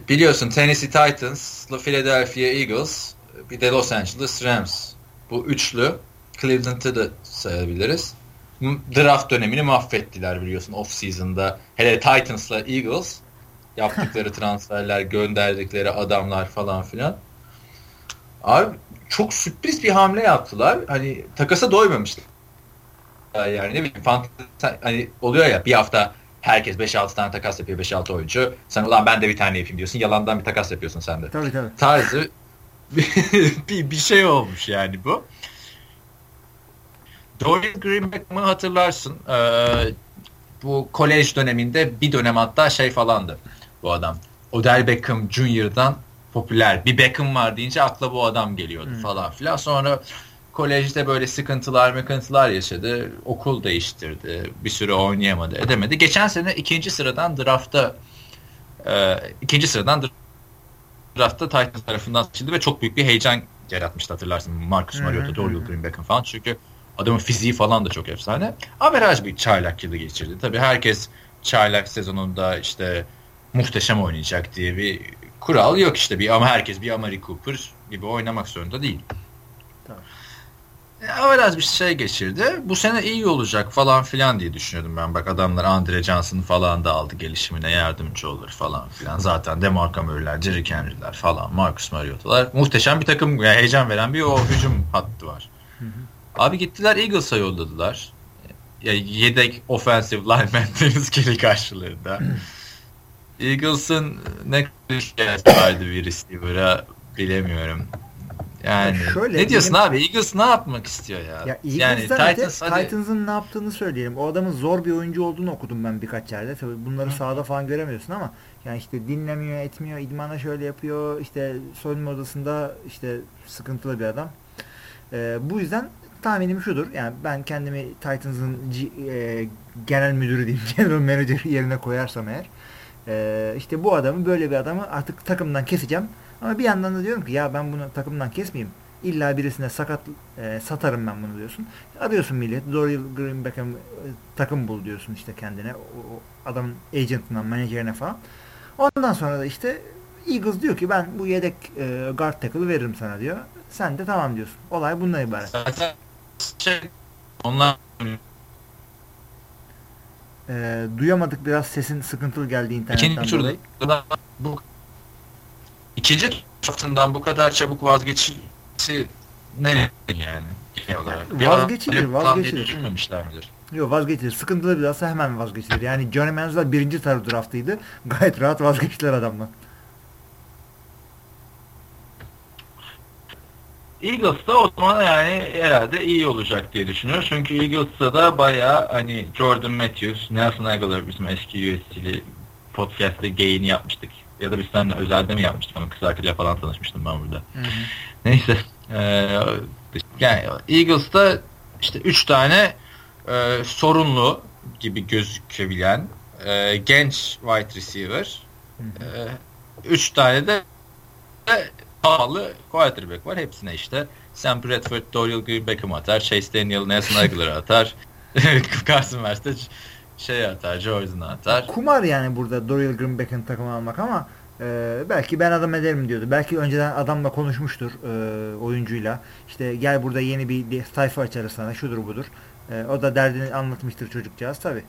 Biliyorsun Tennessee Titans, Philadelphia Eagles, bir de Los Angeles Rams. Bu üçlü Cleveland'ı da sayabiliriz. Draft dönemini mahvettiler biliyorsun off season'da. Hele Titans'la Eagles yaptıkları [LAUGHS] transferler, gönderdikleri adamlar falan filan. Abi çok sürpriz bir hamle yaptılar. Hani takasa doymamışlar. Yani ne bileyim fantezi, hani oluyor ya bir hafta herkes 5-6 tane takas yapıyor 5-6 oyuncu. Sen ulan ben de bir tane yapayım diyorsun. Yalandan bir takas yapıyorsun sen de. Tabii tabii. Tarzı [LAUGHS] bir, bir şey olmuş yani bu. Dorian Greenback'ı hatırlarsın. Ee, bu kolej döneminde bir dönem hatta şey falandı bu adam. Odell Beckham Jr.'dan popüler. Bir Beckham var deyince akla bu adam geliyordu Hmm. falan filan. Sonra kolejde böyle sıkıntılar mekıntılar yaşadı. Okul değiştirdi. Bir süre oynayamadı edemedi. Geçen sene ikinci sıradan draftta e, ikinci sıradan draftta Titans tarafından seçildi ve çok büyük bir heyecan yaratmıştı hatırlarsın. Marcus Mariota, Dorian. Green Beckham falan. Çünkü adamın fiziği falan da çok efsane. Averaj bir çaylak yılı geçirdi. Tabii herkes çaylak sezonunda işte muhteşem oynayacak diye bir kural yok işte. Bir ama herkes bir Amari Cooper gibi oynamak zorunda değil. Tabii. E, Averaj bir şey geçirdi. Bu sene iyi olacak falan filan diye düşünüyordum ben. Bak adamlar Andre Johnson'ı falan da aldı gelişimine yardımcı olur falan filan. Zaten DeMarco Murray'ler, Jerry Henry'ler falan, Marcus Mariota'lar. Muhteşem bir takım, yani heyecan veren bir o hücum hattı var. Abi gittiler Eagles'a yolladılar. Ya yedek offensive lineman Dennis Kelly karşılarında. [CLEARS THROAT] Eagles'ın ne ihtiyacı vardı bir receiver'a bilemiyorum. Yani Ya şöyle, ne diyorsun benim- abi? Eagles ne yapmak istiyor ya? Ya yani Titans hadi Titans'ın ne yaptığını söyleyelim. O adamın zor bir oyuncu olduğunu okudum ben birkaç yerde. Tabii bunları sahada falan göremiyorsun ama yani işte dinlemiyor, etmiyor, idmana şöyle yapıyor. İşte soyunma odasında işte sıkıntılı bir adam. Ee, bu yüzden tahminim şudur. Yani ben kendimi Titans'ın e, genel müdürü diyeyim, [LAUGHS] general manager yerine koyarsam eğer e, işte bu adamı böyle bir adamı artık takımdan keseceğim. Ama bir yandan da diyorum ki ya ben bunu takımdan kesmeyeyim. İlla birisine sakat e, satarım ben bunu diyorsun. Arıyorsun millet. Dorian Green Beckham e, takım bul diyorsun işte kendine. O, o adamın agentından, menajerine falan. Ondan sonra da işte Eagles diyor ki ben bu yedek e, guard tackle'ı veririm sana diyor. Sen de tamam diyorsun. Olay bundan ibaret. zaten şey onlar E, duyamadık biraz sesin sıkıntılı geldi internetten ikinci dolayı. turda bu ikinci tarafından bu kadar çabuk vazgeçilmesi ne yani genel olarak? Bir Vazgeçilir, vazgeçilir. Düşünmemişler midir? Yok vazgeçilir. Sıkıntılı bir hemen vazgeçilir. Yani Johnny Manziel birinci taraf draftıydı. Gayet rahat vazgeçtiler adamdan. Eagles da o zaman yani herhalde iyi olacak diye düşünüyor. Çünkü Eagles'ta da bayağı hani Jordan Matthews, Nelson Aguilar bizim eski USC'li podcast'te gayini yapmıştık. Ya da biz seninle özelde mi yapmıştık ama kız arkadaşıyla falan tanışmıştım ben burada. Neyse. Ee, yani Eagles'ta işte 3 tane e, sorunlu gibi gözükebilen e, genç wide receiver, 3 tane de de pahalı quarterback var. Hepsine işte Sam Bradford, Dorian Green Beckham atar, Chase Daniel, Nelson Aguilar atar, [LAUGHS] Carson Wentz şey atar, Jordan atar. Kumar yani burada Dorian Green Beckham takımı almak ama e, belki ben adam ederim diyordu. Belki önceden adamla konuşmuştur e, oyuncuyla. İşte gel burada yeni bir bir sayfa açarız sana şudur budur. E, o da derdini anlatmıştır çocukcağız tabi.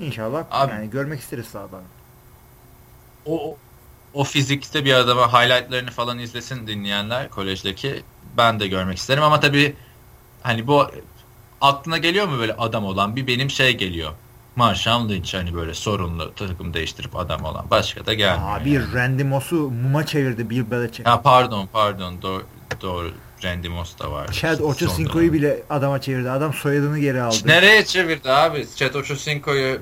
İnşallah Abi- yani görmek isteriz sahadan. O o fizikte bir adama highlightlarını falan izlesin dinleyenler kolejdeki. Ben de görmek isterim ama tabii hani bu aklına geliyor mu böyle adam olan bir benim şey geliyor. Marshall Lynch hani böyle sorunlu takım değiştirip adam olan. Başka da gelmiyor. Abi yani. Randy Moss'u muma çevirdi Bill Belichick. Ha pardon pardon doğru, doğru Randy Moss da var. Chad Ochocinco'yu bile adama çevirdi. Adam soyadını geri aldı. Nereye çevirdi abi? Chad Ochocinco'yu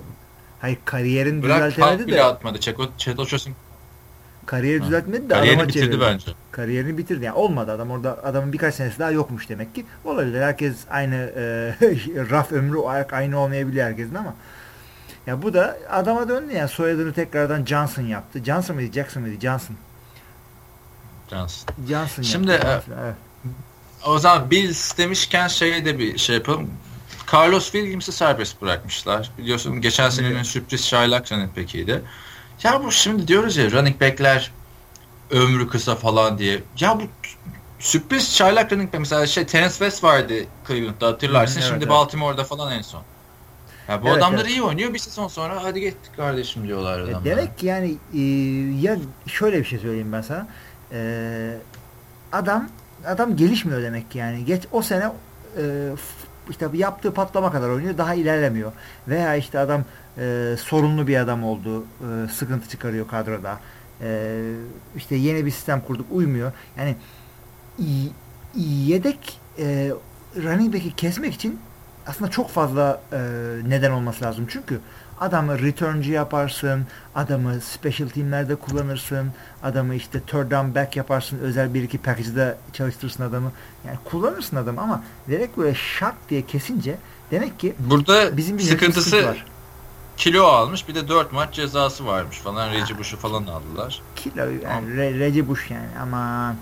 Hayır kariyerini bırak düzeltemedi fark bile de atmadı. Chad Ochocinco Kariyeri düzeltmedi de Kariyerini adama bitirdi çevirdi. bence. Kariyerini bitirdi. Yani olmadı adam orada adamın birkaç senesi daha yokmuş demek ki. Olabilir. Herkes aynı e, [LAUGHS] raf ömrü olarak aynı olmayabilir herkesin ama ya bu da adama döndü yani soyadını tekrardan Johnson yaptı. Johnson mıydı? Jackson mıydı? Johnson. Johnson. Johnson Şimdi, yaptı. e, Evet. O zaman Bills demişken şeye de bir şey yapalım. Carlos Williams'ı serbest bırakmışlar. Biliyorsun geçen senenin Evet. sürpriz Shylock back'iydi. Ya bu şimdi diyoruz ya running back'ler ömrü kısa falan diye. Ya bu sürpriz Shylock running back mesela şey Terence West vardı Cleveland'da hatırlarsın. Evet, şimdi evet. Baltimore'da falan en son. Ya bu Evet, adamlar evet. iyi oynuyor. Bir sezon sonra hadi gittik kardeşim diyorlar E, adamlar. demek ki yani e, ya şöyle bir şey söyleyeyim ben sana. E, adam adam gelişmiyor demek ki yani. Geç o sene e, işte yaptığı patlama kadar oynuyor. Daha ilerlemiyor. Veya işte adam e, sorunlu bir adam oldu. E, sıkıntı çıkarıyor kadroda. E, işte yeni bir sistem kurduk. Uymuyor. Yani yedek e, running back'i kesmek için aslında çok fazla e, neden olması lazım. Çünkü adamı returncu yaparsın, adamı special teamlerde kullanırsın, adamı işte third down back yaparsın, özel bir iki package'da çalıştırırsın adamı. Yani kullanırsın adamı ama direkt böyle şak diye kesince demek ki Burada bizim bir sıkıntı sıkıntısı var. Kilo almış bir de 4 maç cezası varmış falan. Reggie Bush'u falan aldılar. Kilo yani Re- Reggie Bush yani ama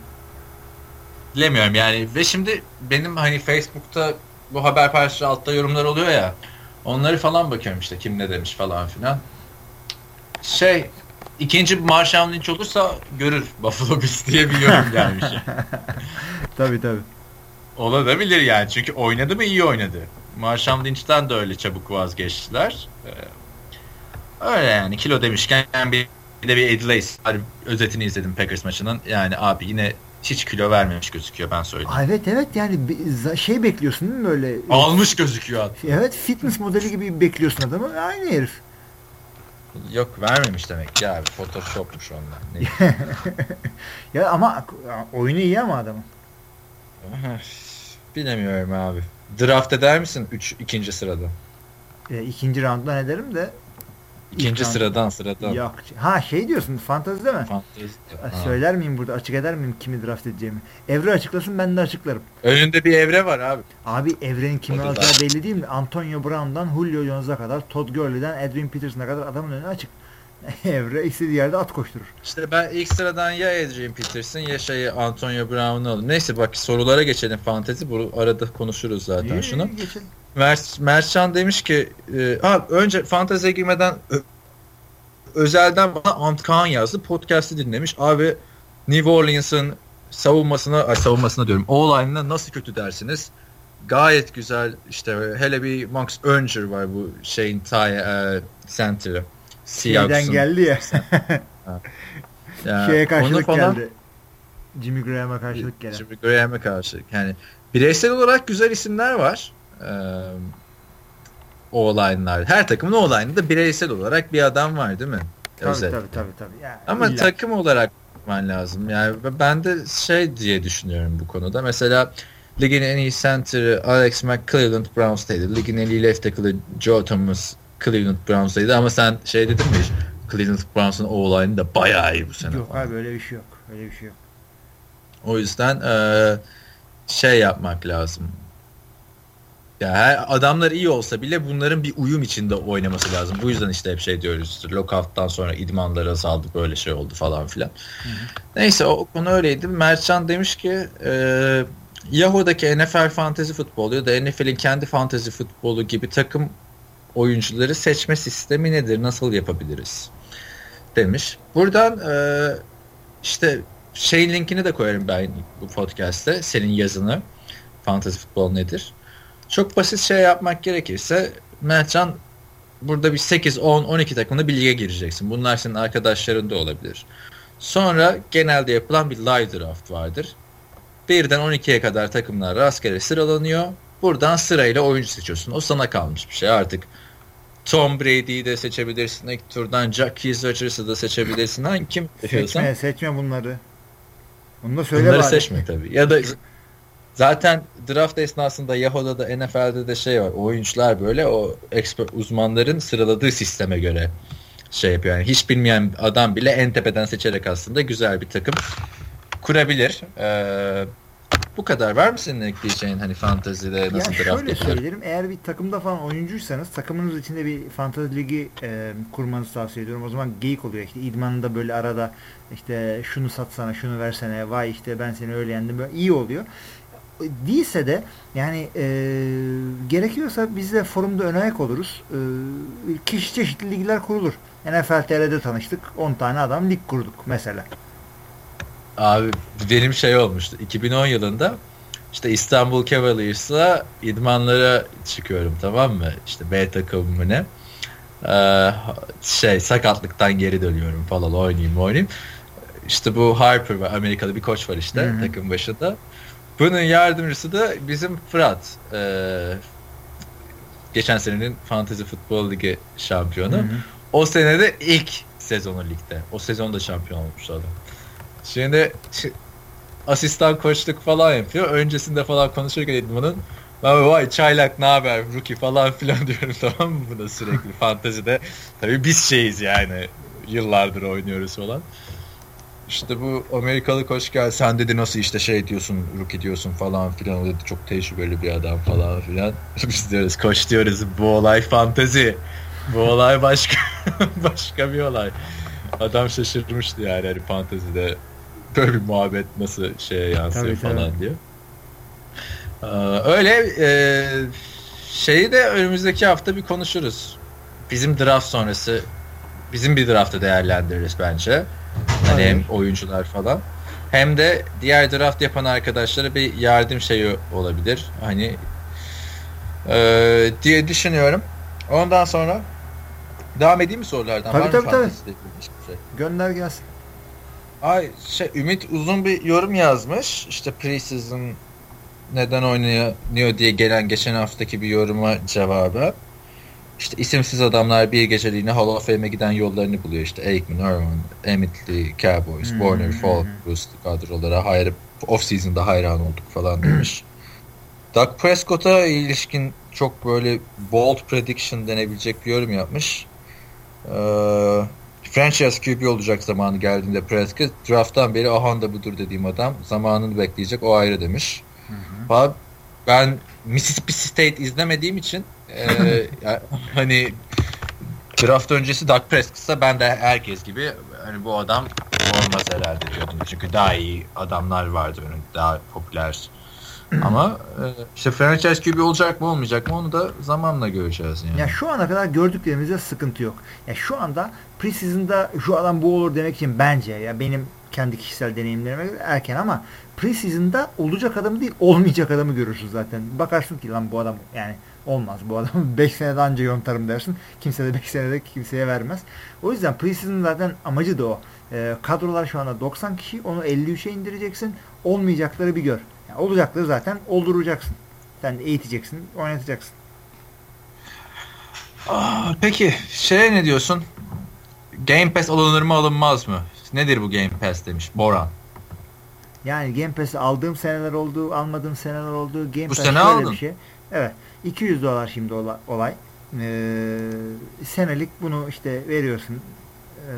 Bilemiyorum yani ve şimdi benim hani Facebook'ta bu haber paylaştığı altta yorumlar oluyor ya onları falan bakıyorum işte kim ne demiş falan filan. Şey ikinci Marshall Lynch olursa görür [LAUGHS] Buffalo Bills diye bir yorum gelmiş. [LAUGHS] tabi tabi. Olabilir yani çünkü oynadı mı iyi oynadı. Marshall Lynch'ten de öyle çabuk vazgeçtiler. Öyle yani kilo demişken bir de bir Eddie var. özetini izledim Packers maçının. Yani abi yine hiç kilo vermemiş gözüküyor ben söyleyeyim. Aa, Evet evet yani şey bekliyorsun değil mi böyle? Almış gözüküyor hatta. Evet fitness modeli gibi bekliyorsun adamı. Aynı herif. Yok vermemiş demek ya abi photoshopmuş onlar. Ne? [LAUGHS] Ya ama oyunu iyi ama adamın. [LAUGHS] Bilemiyorum abi. Draft eder misin 3 ikinci sırada? E, ikinci rounddan ederim de İkinci İlk sıradan sıradan. yok. Ha şey diyorsun fantezide mi? Fantezi. Ha. Söyler miyim burada açık eder miyim kimi draft edeceğimi? Evre açıklasın ben de açıklarım. Önünde bir evre var abi. Abi evrenin kimi alacağı belli değil mi? Antonio Brown'dan Julio Jones'a kadar, Todd Gurley'den Adrian Peterson'a kadar adamın önü açık. [LAUGHS] Evre istediği yerde at koşturur. İşte ben ilk sıradan ya Adrian Peterson ya şeyi Antonio Brown'u alırım. Neyse bak sorulara geçelim fantezi. Bu arada konuşuruz zaten İyi, şunu. geçelim. Mert, Mertcan demiş ki e, ha, önce fanteziye girmeden özelden bana Ant Kaan yazdı. Podcast'ı dinlemiş. Abi New Orleans'ın savunmasına, ay savunmasına diyorum. O-line'ına nasıl kötü dersiniz? Gayet güzel. işte hele bir Max Önger var bu şeyin tay e, center'ı. Şeyden geldi ya. [LAUGHS] [LAUGHS] Ya, Şeye onu karşılık falan- geldi. Jimmy Graham'a karşılık gelen. Jimmy Graham'e karşı. Yani bireysel olarak güzel isimler var. Ee, O-line'lar. Her takımın O-line'ında bireysel olarak bir adam var değil mi? Tabii Özellikle. tabii tabii. tabii. Ya, Ama illa. takım olarak bakman lazım. Yani ben de şey diye düşünüyorum bu konuda. Mesela ligin en iyi center'ı Alex McClelland Browns'taydı. Ligin en iyi left tackle'ı Joe Thomas Cleveland Browns'taydı. Ama sen şey dedin mi hiç? Cleveland Browns'un O-line'ı da bayağı iyi bu sene. Yok falan. abi öyle bir şey yok. Öyle bir şey yok. O yüzden eee, şey yapmak lazım. Ya her adamlar iyi olsa bile bunların bir uyum içinde oynaması lazım. Bu yüzden işte hep şey diyoruz. Lockout'tan sonra idmanlar azaldı böyle şey oldu falan filan. Neyse o konu öyleydi. Mertcan demiş ki eee Yahoo'daki NFL fantezi futbolu ya da NFL'in kendi fantezi futbolu gibi takım oyuncuları seçme sistemi nedir? Nasıl yapabiliriz? Demiş. Buradan eee, işte şey linkini de koyarım ben bu podcast'te. Senin yazını. Fantasy futbol nedir? Çok basit şey yapmak gerekirse Mertcan burada bir 8, 10, 12 takımda bir lige gireceksin. Bunlar senin arkadaşların da olabilir. Sonra genelde yapılan bir live draft vardır. Birden 12'ye kadar takımlar rastgele sıralanıyor. Buradan sırayla oyuncu seçiyorsun. O sana kalmış bir şey artık. Tom Brady'yi de seçebilirsin. İlk turdan Jackie Rodgers'ı da seçebilirsin. Hangi kim. Seçme, seçme bunları. Bunu da söyle Bunları bari. seçme tabii. Ya da zaten draft esnasında Yahoo'da da NFL'de de şey var. Oyuncular böyle o expert uzmanların sıraladığı sisteme göre şey yapıyor. Yani hiç bilmeyen adam bile en tepeden seçerek aslında güzel bir takım kurabilir. Ee, bu kadar. Var mı senin ekleyeceğin hani fantezide nasıl ya draft şöyle yapılır? söylerim. Eğer bir takımda falan oyuncuysanız takımınız içinde bir fantezi ligi e, kurmanızı tavsiye ediyorum. O zaman geyik oluyor işte. İdmanında böyle arada işte şunu satsana, şunu versene, vay işte ben seni öyle yendim. Böyle iyi oluyor. Değilse de yani e, gerekiyorsa biz de forumda ön ayak oluruz. E, kişi çeşitli ligler kurulur. NFL TR'de tanıştık. 10 tane adam lig kurduk mesela. Abi benim şey olmuştu. 2010 yılında işte İstanbul Cavaliers'la idmanlara çıkıyorum tamam mı? İşte B takımı ne? Ee, şey sakatlıktan geri dönüyorum falan oynayayım oynayayım. İşte bu Harper var Amerikalı bir koç var işte Hı hı. takım başında. Bunun yardımcısı da bizim Fırat. Ee, geçen senenin Fantasy Futbol Ligi şampiyonu. Hı hı. O senede ilk sezonu ligde. O sezonda şampiyon olmuş adam. Şimdi şi- asistan koçluk falan yapıyor. Öncesinde falan konuşurken idmanın ben vay çaylak ne haber rookie falan filan [LAUGHS] diyorum tamam mı buna sürekli [LAUGHS] fantezide. Tabii biz şeyiz yani yıllardır oynuyoruz falan. İşte bu Amerikalı koç gel sen dedi nasıl işte şey diyorsun rookie diyorsun falan filan o dedi çok tecrübeli bir adam falan filan. [LAUGHS] Biz diyoruz koç diyoruz bu olay fantezi. Bu olay başka [LAUGHS] başka bir olay. Adam şaşırmıştı yani hani fantezide böyle bir muhabbet nasıl şeye yansıyor Tabii, tabii. falan diye. Ee, öyle e, şeyi de önümüzdeki hafta bir konuşuruz. Bizim draft sonrası bizim bir draftı değerlendiririz bence. Hani Aynen. hem oyuncular falan. Hem de diğer draft yapan arkadaşlara bir yardım şeyi olabilir. Hani e, diye düşünüyorum. Ondan sonra devam edeyim mi sorulardan? Tabii, Var tabii, tabii. şey? Gönder gelsin. Ay şey Ümit uzun bir yorum yazmış. İşte preseason neden oynanıyor diye gelen geçen haftaki bir yoruma cevabı. İşte isimsiz adamlar bir geceliğine Hall of Fame'e giden yollarını buluyor. İşte Aikman, Irvin, Emmett Lee, Cowboys, Hmm, Warner, hmm, Falk, hmm. Bruce kadrolara hayır off-season'da hayran olduk falan demiş. Doug Prescott'a ilişkin çok böyle bold prediction denebilecek bir yorum yapmış. Ee, franchise QB olacak zamanı geldiğinde Prescott drafttan beri ahan da budur dediğim adam zamanını bekleyecek o ayrı demiş. Abi, ben Mississippi State izlemediğim için e, ya- hani draft öncesi Doug Prescott'sa ben de herkes gibi hani bu adam olmaz herhalde diyordum. Çünkü daha iyi adamlar vardı önünde daha popüler. Ama e, işte franchise QB olacak mı olmayacak mı onu da zamanla göreceğiz yani. Ya şu ana kadar gördüklerimizde sıkıntı yok. Ya şu anda preseason'da şu adam bu olur demek için bence ya benim kendi kişisel deneyimlerime göre erken ama preseason'da olacak adamı değil olmayacak adamı görürsün zaten. Bakarsın ki lan bu adam yani olmaz bu adam [LAUGHS] 5 senede anca yontarım dersin. Kimse de 5 senede kimseye vermez. O yüzden preseason zaten amacı da o. Ee, kadrolar şu anda 90 kişi onu 53'e indireceksin. Olmayacakları bir gör. Yani olacakları zaten olduracaksın. Sen eğiteceksin, oynatacaksın. Aa, peki şey ne diyorsun? Game Pass alınır mı alınmaz mı? Nedir bu Game Pass demiş Boran. Yani Game Pass'i aldığım seneler oldu, almadığım seneler oldu. Game Bu Pass sene aldın. bir şey. Evet. 200 dolar şimdi ola- olay. Ee, senelik bunu işte veriyorsun. Ee,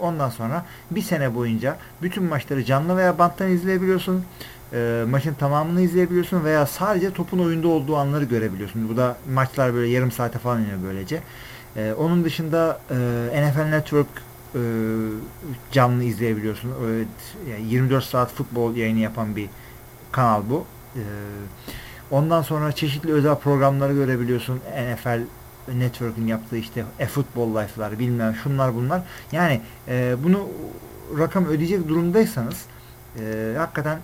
ondan sonra bir sene boyunca bütün maçları canlı veya banttan izleyebiliyorsun. Ee, maçın tamamını izleyebiliyorsun veya sadece topun oyunda olduğu anları görebiliyorsun. Bu da maçlar böyle yarım saate falan iniyor böylece. Ee, onun dışında e, NFL Network e, canlı izleyebiliyorsun. Evet, yani 24 saat futbol yayını yapan bir kanal bu. Ee, ondan sonra çeşitli özel programları görebiliyorsun. NFL Network'ün yaptığı işte e-futbol life'lar bilmem şunlar bunlar. Yani e, bunu rakam ödeyecek durumdaysanız e, hakikaten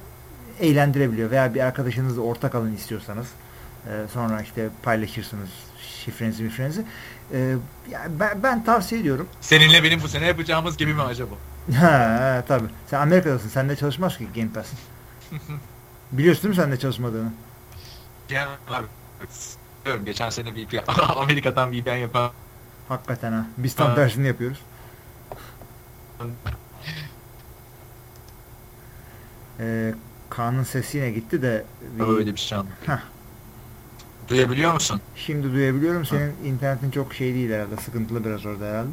eğlendirebiliyor veya bir arkadaşınızla ortak alın istiyorsanız e, sonra işte paylaşırsınız şifrenizi mifrenizi. E, yani ben, ben tavsiye ediyorum. Seninle benim bu sene yapacağımız gibi mi acaba? [LAUGHS] Ha tabi. Sen Amerika'dasın. Sende çalışmaz ki Game Pass. [LAUGHS] Biliyorsun değil mi sende çalışmadığını? Genel olarak diyorum geçen sene VPN [LAUGHS] Amerika'dan VPN yapan Hakikaten ha. Biz tam tersini yapıyoruz. Ee, Kaan'ın sesi yine gitti de bir- öyle bir şey anladım. Heh. Duyabiliyor musun? şimdi duyabiliyorum. Senin internetin çok şey değil herhalde. Sıkıntılı biraz orada herhalde.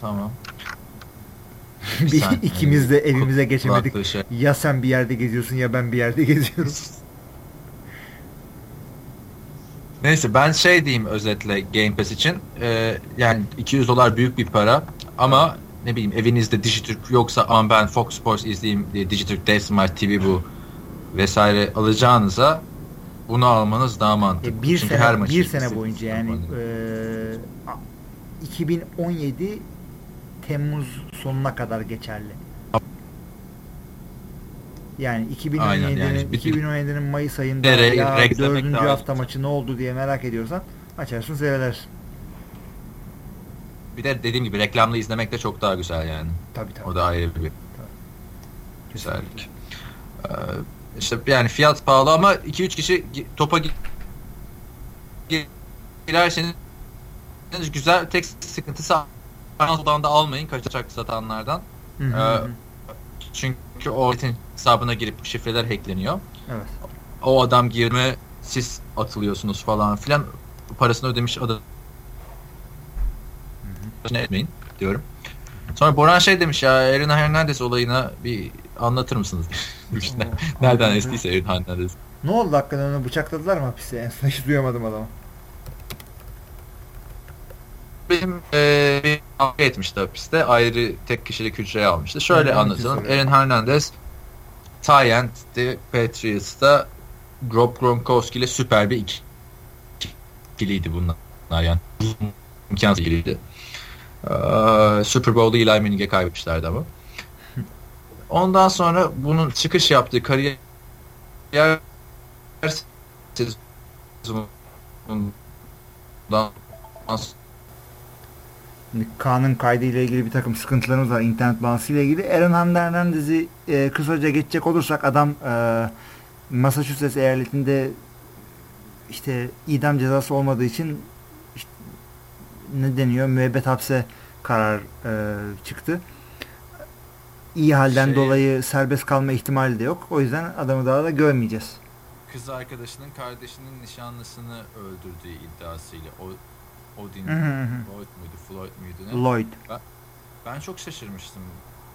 Tamam. Bir, saniye. ikimiz de evimize geçemedik. Şey- Ya sen bir yerde geziyorsun ya ben bir yerde [LAUGHS] geziyorum. Neyse ben şey diyeyim özetle Game Pass için. Ee, yani 200 dolar büyük bir para ama ne bileyim evinizde Dijitürk yoksa aman ben Fox Sports izleyeyim diye Dijitürk, Smart TV bu vesaire alacağınıza bunu almanız daha mantıklı. E, bir Çünkü sene, her bir sene boyunca yani e, a- 2017 Temmuz sonuna kadar geçerli. Yani 2017'nin Aynen, yani bir- 2017'nin Mayıs ayında re- ya dördüncü hafta maçı ne oldu diye merak ediyorsan açarsın seyredersin. Bir de dediğim gibi reklamlı izlemek de çok daha güzel yani. Tabii tabii. O da ayrı bir güzellik. Ee, işte yani fiyat pahalı ama 2-3 kişi topa gi- gi- girerseniz güzel tek sıkıntısı Amazon'dan da almayın kaçacak satanlardan. Hı hı Ee, hı. Çünkü o hesabına girip şifreler hackleniyor. Evet. O adam girme siz atılıyorsunuz falan filan. Parasını ödemiş adam ne etmeyin diyorum. Sonra Boran şey demiş ya Erin Hernandez olayına bir anlatır mısınız? [LAUGHS] işte, nereden estiyse Erin Hernandez. Ne oldu hakikaten onu bıçakladılar mı hapiste? En son hiç duyamadım adamı. Benim e, bir kavga etmişti hapiste. Ayrı tek kişilik hücreye almıştı. Şöyle Evet, anlatalım. Erin Hernandez Tyent'ti Patriots'ta Rob Gronkowski ile süper bir iki- ikiliydi bunlar yani. İmkansız ikiliydi. Ee, Super Bowl'da Eli Manning'e kaybetmişlerdi ama. Ondan sonra bunun çıkış yaptığı kariyer sezonundan Şimdi Kaan'ın kaydı ile ilgili bir takım sıkıntılarımız var internet bağlantısı ile ilgili. Aaron Hernandez'i e, kısaca geçecek olursak adam e, Massachusetts eyaletinde işte idam cezası olmadığı için işte, ne deniyor müebbet hapse karar e, çıktı. İyi halden Şey- dolayı serbest kalma ihtimali de yok. O yüzden adamı daha da görmeyeceğiz. kız arkadaşının kardeşinin nişanlısını öldürdüğü iddiasıyla o Odin Hı hı hı. Floyd muydu Floyd muydu ne? Lloyd. Ben çok şaşırmıştım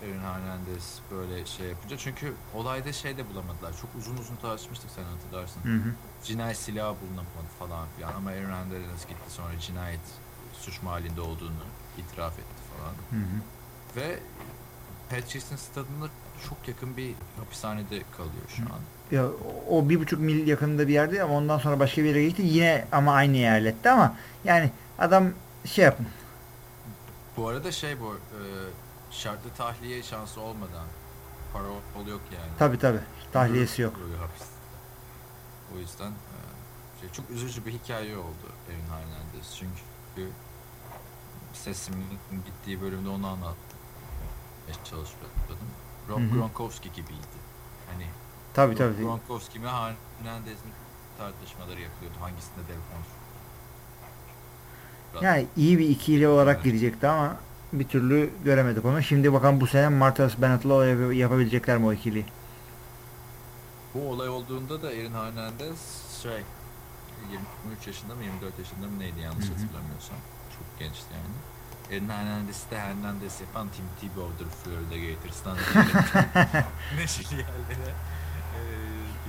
Erin Hernandez böyle şey yapınca çünkü olayda şey de bulamadılar. Çok uzun uzun tartışmıştık sen hatırlarsın. Hı hı. Cinayet silahı bulunamadı falan filan ama Erin Hernandez gitti sonra cinayet suç mahallinde olduğunu itiraf etti falan. Hı hı. Ve Patrice'in stadında çok yakın bir hapishanede kalıyor şu an. Ya, o bir buçuk mil yakınında bir yerde ama ondan sonra başka bir yere gitti. Yine ama aynı eyalette ama yani adam şey yapın. Bu arada şey bu e, şartlı tahliye şansı olmadan parol yok yani. Tabi tabi. Tahliyesi yok. O yüzden e, şey, çok üzücü bir hikaye oldu Erin Hernandez. Çünkü sesimin gittiği bölümde onu anlattım. çalışıyordum. Rob Hı hı. Gronkowski gibiydi. Hani Tabi tabi. Gronkowski mi Hernandez mi tartışmaları yapıyordu. Hangisinde dev konuşuyor. Yani iyi bir ikili olarak girecekti ama bir türlü göremedik onu. Şimdi bakalım bu sene Martellus Bennett'la yap- yapabilecekler mi o ikiliyi? Bu olay olduğunda da Erin Hernandez şey 23 yaşında mı 24 yaşında mı neydi yanlış hatırlamıyorsam. Çok gençti yani. Erin Hernandez'i de Hernandez yapan Tim Tebow'dur Florida Gators'tan. [LAUGHS] Neşeli yerlere.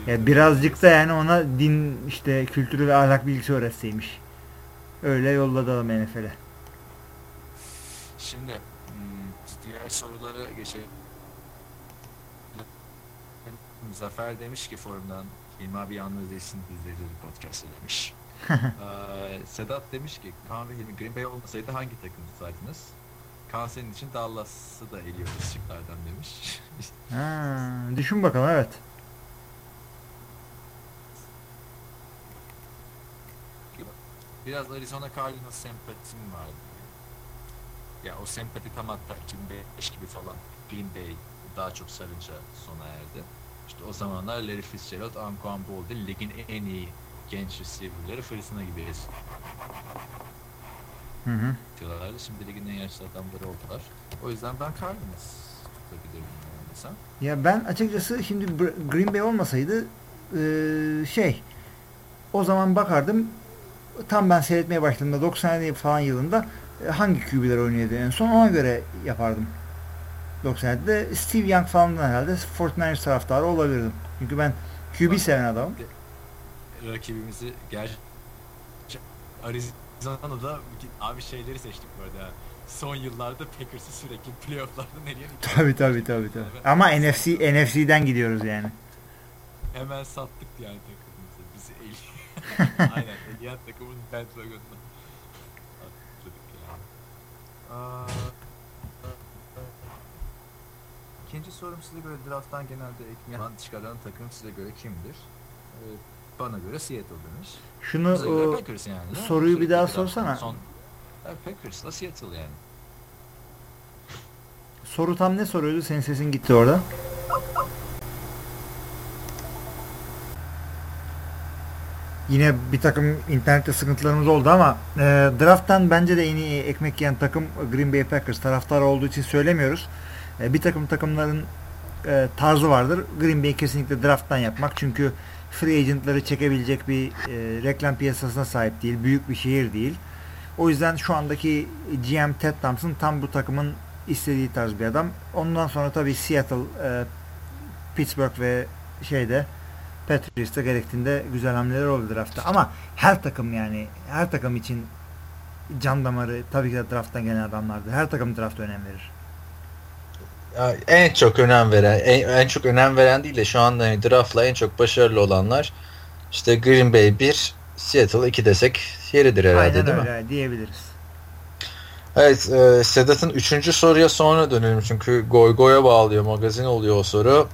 eee, Ya birazcık da yani ona din işte kültürü ve ahlak bilgisi öğretseymiş. Öyle yolladı adam NFL'e. Şimdi hmm, diğer sorulara geçelim. Zafer demiş ki forumdan Hilmi abi yalnız değilsin izleyicileri podcast demiş. [LAUGHS] Ee, Sedat demiş ki Kaan ve Hilmi Green Bay olmasaydı hangi takım tutardınız? Kaan senin için Dallas'ı da eliyoruz şıklardan demiş. Ha, düşün bakalım evet. Biraz Arizona Cardinals sempatim vardı. Ya o sempati tam hatta 2005 gibi falan Green Bay daha çok sarınca sona erdi. İşte o zamanlar Larry Fitzgerald, Anquan Boldin ligin en iyi genç receiver'ları fırtına gibi Hı hı. Şimdi ligin en yaşlı adamları oldular. O yüzden ben Cardinals tutabilirim desem. Ya ben açıkçası şimdi Green Bay olmasaydı şey o zaman bakardım tam ben seyretmeye başladığımda 97 falan yılında e, hangi QB'ler oynuyordu en son ona göre yapardım. 97'de Steve Young falan herhalde 49ers taraftarı olabilirdim. Çünkü ben QB seven adamım. Rakibimizi gerçi Arizona'da abi şeyleri seçtik bu arada. Son yıllarda Packers'ı sürekli playoff'larda nereye Tabi tabi tabi tabi. Ama NFC NFC'den gidiyoruz yani. Hemen sattık yani. [LAUGHS] Aynen. Takımın bandwagon'una atladık yani. Aa, İkinci sorum size göre drafttan genelde ekmeği çıkaran takım size göre kimdir? Ee, bana göre Seattle demiş. Şunu Bize o, Packers yani. soruyu bir daha sorsana. Son, Packers'la Seattle yani. soru tam ne soruyordu? Senin sesin gitti orada. Yine bir takım internette sıkıntılarımız oldu ama e, drafttan bence de en iyi ekmek yiyen takım Green Bay Packers taraftarı olduğu için söylemiyoruz. E, bir takım takımların e, tarzı vardır. Green Bay kesinlikle drafttan yapmak çünkü free agentları çekebilecek bir e, reklam piyasasına sahip değil. Büyük bir şehir değil. O yüzden şu andaki GM Ted Thompson tam bu takımın istediği tarz bir adam. Ondan sonra tabii Seattle, e, Pittsburgh ve şeyde Patriots'ta gerektiğinde güzel hamleler oldu draftta. Ama her takım yani her takım için can damarı tabii ki de drafttan gelen adamlardı. Her takım drafta önem verir. En çok önem veren, en, en çok önem veren değil de şu anda hani draftla en çok başarılı olanlar işte Green Bay 1, Seattle 2 desek yeridir herhalde Aynen değil öyle mi? diyebiliriz. Evet, e, Sedat'ın üçüncü soruya sonra dönelim çünkü goy goya bağlıyor, magazin oluyor o soru.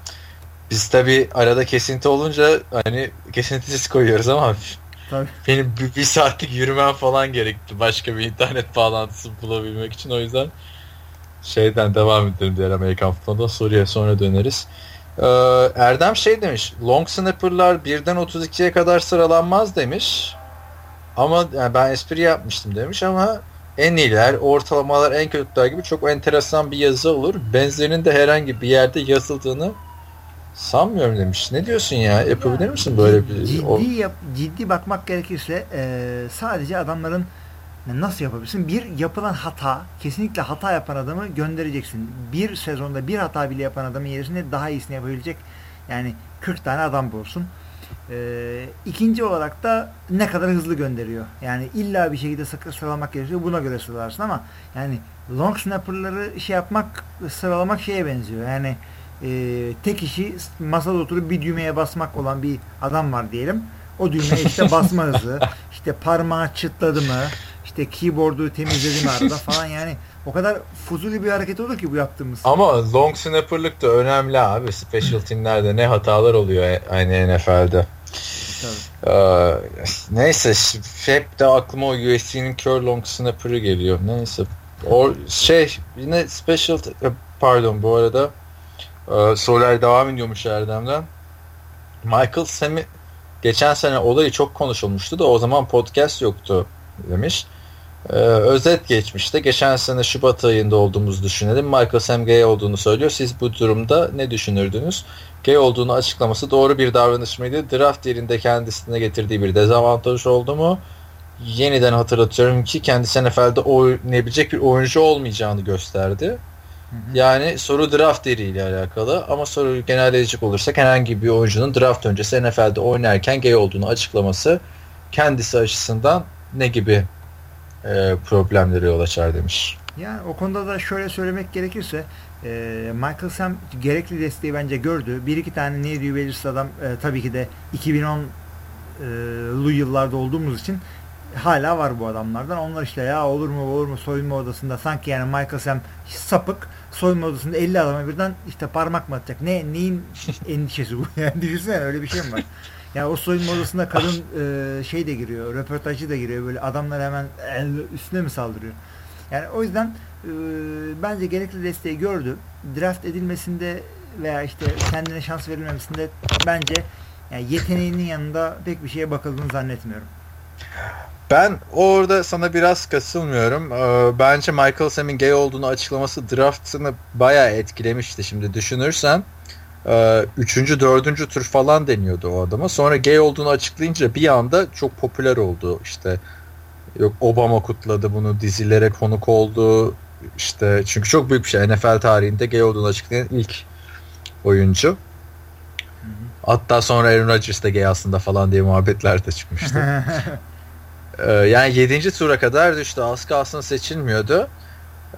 Biz tabi arada kesinti olunca hani kesintisiz koyuyoruz ama Tabii. benim bir, bir saatlik yürümem falan gerekti başka bir internet bağlantısı bulabilmek için o yüzden şeyden devam edelim diğer Amerikan futbolundan soruya sonra döneriz. Ee, Erdem şey demiş long snapper'lar 1'den 32'ye kadar sıralanmaz demiş ama yani ben espri yapmıştım demiş ama en iyiler, ortalamalar en kötüler gibi çok enteresan bir yazı olur. Benzerinin de herhangi bir yerde yazıldığını sanmıyorum demiş. Ne diyorsun ya? Yapabilir misin böyle bir... ciddi, o- yap, ciddi bakmak gerekirse e, sadece adamların nasıl yapabilirsin? Bir yapılan hata, kesinlikle hata yapan adamı göndereceksin. Bir sezonda bir hata bile yapan adamın yerine daha iyisini yapabilecek yani 40 tane adam bulsun. E, ikinci olarak da ne kadar hızlı gönderiyor. Yani illa bir şekilde sıralamak gerekiyor. Buna göre sıralarsın ama yani long snapper'ları şey yapmak, sıralamak şeye benziyor. Yani e, tek işi masada oturup bir düğmeye basmak olan bir adam var diyelim. O düğmeye işte [LAUGHS] basma hızı, işte parmağı çıtladı mı, işte keyboard'u temizledi mi arada falan yani o kadar fuzuli bir hareket olur ki bu yaptığımız. Ama long snapper'lık da önemli abi. Special team'lerde ne hatalar oluyor aynı NFL'de. Tabii. Ee, neyse hep de aklıma o USC'nin kör long snapper'ı geliyor. Neyse. O şey yine special pardon bu arada e, sorular devam ediyormuş Erdem'den. Michael Sam'i geçen sene olayı çok konuşulmuştu da o zaman podcast yoktu demiş. Ee, özet geçmişte. Geçen sene Şubat ayında olduğumuzu düşünelim. Michael Sam gay olduğunu söylüyor. Siz bu durumda ne düşünürdünüz? Gay olduğunu açıklaması doğru bir davranış mıydı? Draft yerinde kendisine getirdiği bir dezavantaj oldu mu? Yeniden hatırlatıyorum ki kendisi NFL'de oynayabilecek bir oyuncu olmayacağını gösterdi. Yani soru draft yeriyle alakalı ama soruyu genelleyecek olursak herhangi bir oyuncunun draft öncesi NFL'de oynarken gay olduğunu açıklaması kendisi açısından ne gibi e, problemlere yol açar demiş. Yani o konuda da şöyle söylemek gerekirse e, Michael Sam gerekli desteği bence gördü. Bir iki tane ne diyor belirsiz adam e, tabii ki de 2010'lu yıllarda olduğumuz için hala var bu adamlardan. Onlar işte ya olur mu olur mu soyunma odasında sanki yani Michael Sam sapık soyunma odasında 50 adama birden işte parmak mı atacak? Ne neyin [LAUGHS] endişesi bu? [LAUGHS] Yani düşünsene öyle bir şey mi var? Ya o soyunma odasında kadın e, şey de giriyor, röportajcı da giriyor böyle adamlar hemen el üstüne mi saldırıyor? Yani o yüzden e, bence gerekli desteği gördü. Draft edilmesinde veya işte kendine şans verilmemesinde bence yani yeteneğinin yanında pek bir şeye bakıldığını zannetmiyorum. Ben orada sana biraz katılmıyorum. Ee, bence Michael Sam'in gay olduğunu açıklaması draftını bayağı etkilemişti. Şimdi düşünürsen e, üçüncü, dördüncü tur falan deniyordu o adama. Sonra gay olduğunu açıklayınca bir anda çok popüler oldu. İşte Yok Obama kutladı bunu dizilere konuk oldu. İşte çünkü çok büyük bir şey. NFL tarihinde gay olduğunu açıklayan ilk oyuncu. Hatta sonra Aaron Rodgers da gay aslında falan diye muhabbetler de çıkmıştı. [LAUGHS] ee, yani 7. tura kadar düştü. Az kalsın seçilmiyordu.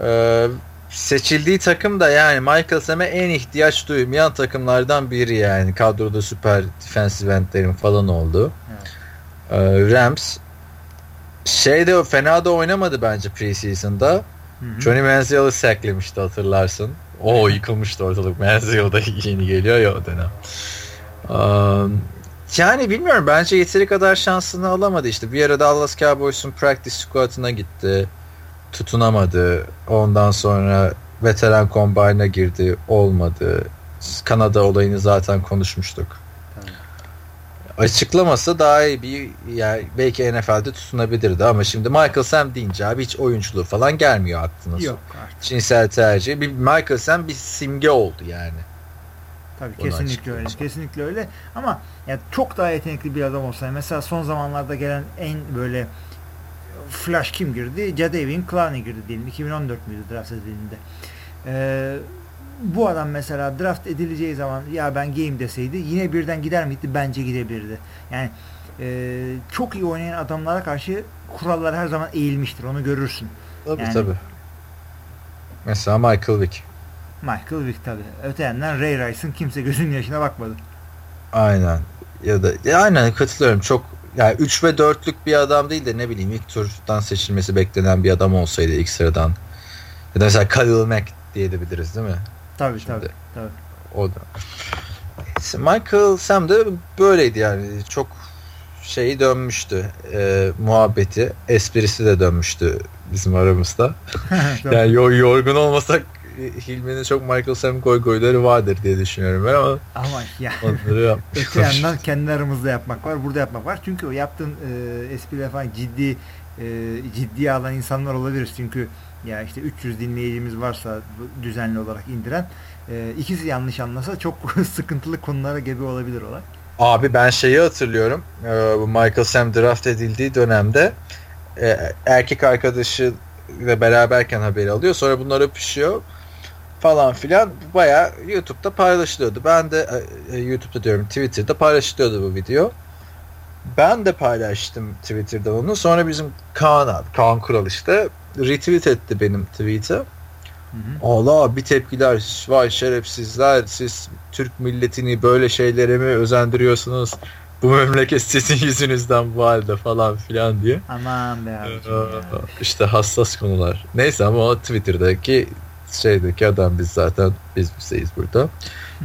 Ee, seçildiği takım da yani Michael Sam'e en ihtiyaç duymayan takımlardan biri yani. Kadroda süper defensive endlerin falan oldu. Ee, Rams şey de fena da oynamadı bence preseason'da. Hı-hı. Johnny Manziel'i sacklemişti hatırlarsın. O yıkılmıştı ortalık. Manziel da [LAUGHS] yeni geliyor ya o dönem. Um, yani bilmiyorum bence yeteri kadar şansını alamadı işte. Bir ara Dallas Cowboys'un practice squad'ına gitti. Tutunamadı. Ondan sonra veteran combine'a girdi. Olmadı. Kanada olayını zaten konuşmuştuk. Açıklaması daha iyi bir yani belki NFL'de tutunabilirdi ama şimdi Michael Sam deyince abi hiç oyunculuğu falan gelmiyor aklına. Yok artık. Cinsel tercih. Bir Michael Sam bir simge oldu yani. Tabii kesinlikle öyle. Kesinlikle öyle. Ama yani çok daha yetenekli bir adam olsaydı mesela son zamanlarda gelen en böyle flash kim girdi? Jadavion Clowney girdi diyelim. 2014 müydü draft edildiğinde. Ee, bu adam mesela draft edileceği zaman ya ben game deseydi yine birden gider miydi? Bence gidebilirdi. Yani e, çok iyi oynayan adamlara karşı kurallar her zaman eğilmiştir. Onu görürsün. Tabii yani, tabii. Mesela Michael Vick. Michael Vick tabii. Öte yandan Ray Rice'ın kimse gözünün yaşına bakmadı. Aynen. Ya da ya aynen katılıyorum. Çok yani 3 ve 4'lük bir adam değil de ne bileyim ilk turdan seçilmesi beklenen bir adam olsaydı ilk sıradan. Ya da mesela Khalil Mack diyebiliriz değil mi? Tabii Şimdi, tabii. tabii. O da. Michael Sam de böyleydi yani. Çok şeyi dönmüştü. E, muhabbeti, esprisi de dönmüştü bizim aramızda. [LAUGHS] yani yorgun olmasak Hilmi'nin çok Michael Sam goy goyları vardır diye düşünüyorum ben ama ama ya öte yandan kendi aramızda yapmak var burada yapmak var çünkü o yaptığın e, espriler falan ciddi e, ciddiye alan insanlar olabilir çünkü ya işte 300 dinleyicimiz varsa düzenli olarak indiren e, ikisi yanlış anlasa çok [LAUGHS] sıkıntılı konulara gebe olabilir olay. Abi ben şeyi hatırlıyorum. E, bu Michael Sam draft edildiği dönemde e, erkek arkadaşı ile beraberken haberi alıyor. Sonra bunlar öpüşüyor falan filan baya YouTube'da paylaşılıyordu. Ben de e, YouTube'da diyorum Twitter'da paylaşılıyordu bu video. Ben de paylaştım Twitter'da onu. Sonra bizim Kaan abi, Kaan Kural işte retweet etti benim tweet'i. Allah bir tepkiler vay şerefsizler siz Türk milletini böyle şeylere mi özendiriyorsunuz bu memleket sizin [LAUGHS] yüzünüzden bu halde falan filan diye. Aman be abicim ee, İşte hassas konular. Neyse ama o Twitter'daki şeydeki adam biz zaten biz bizeyiz burada.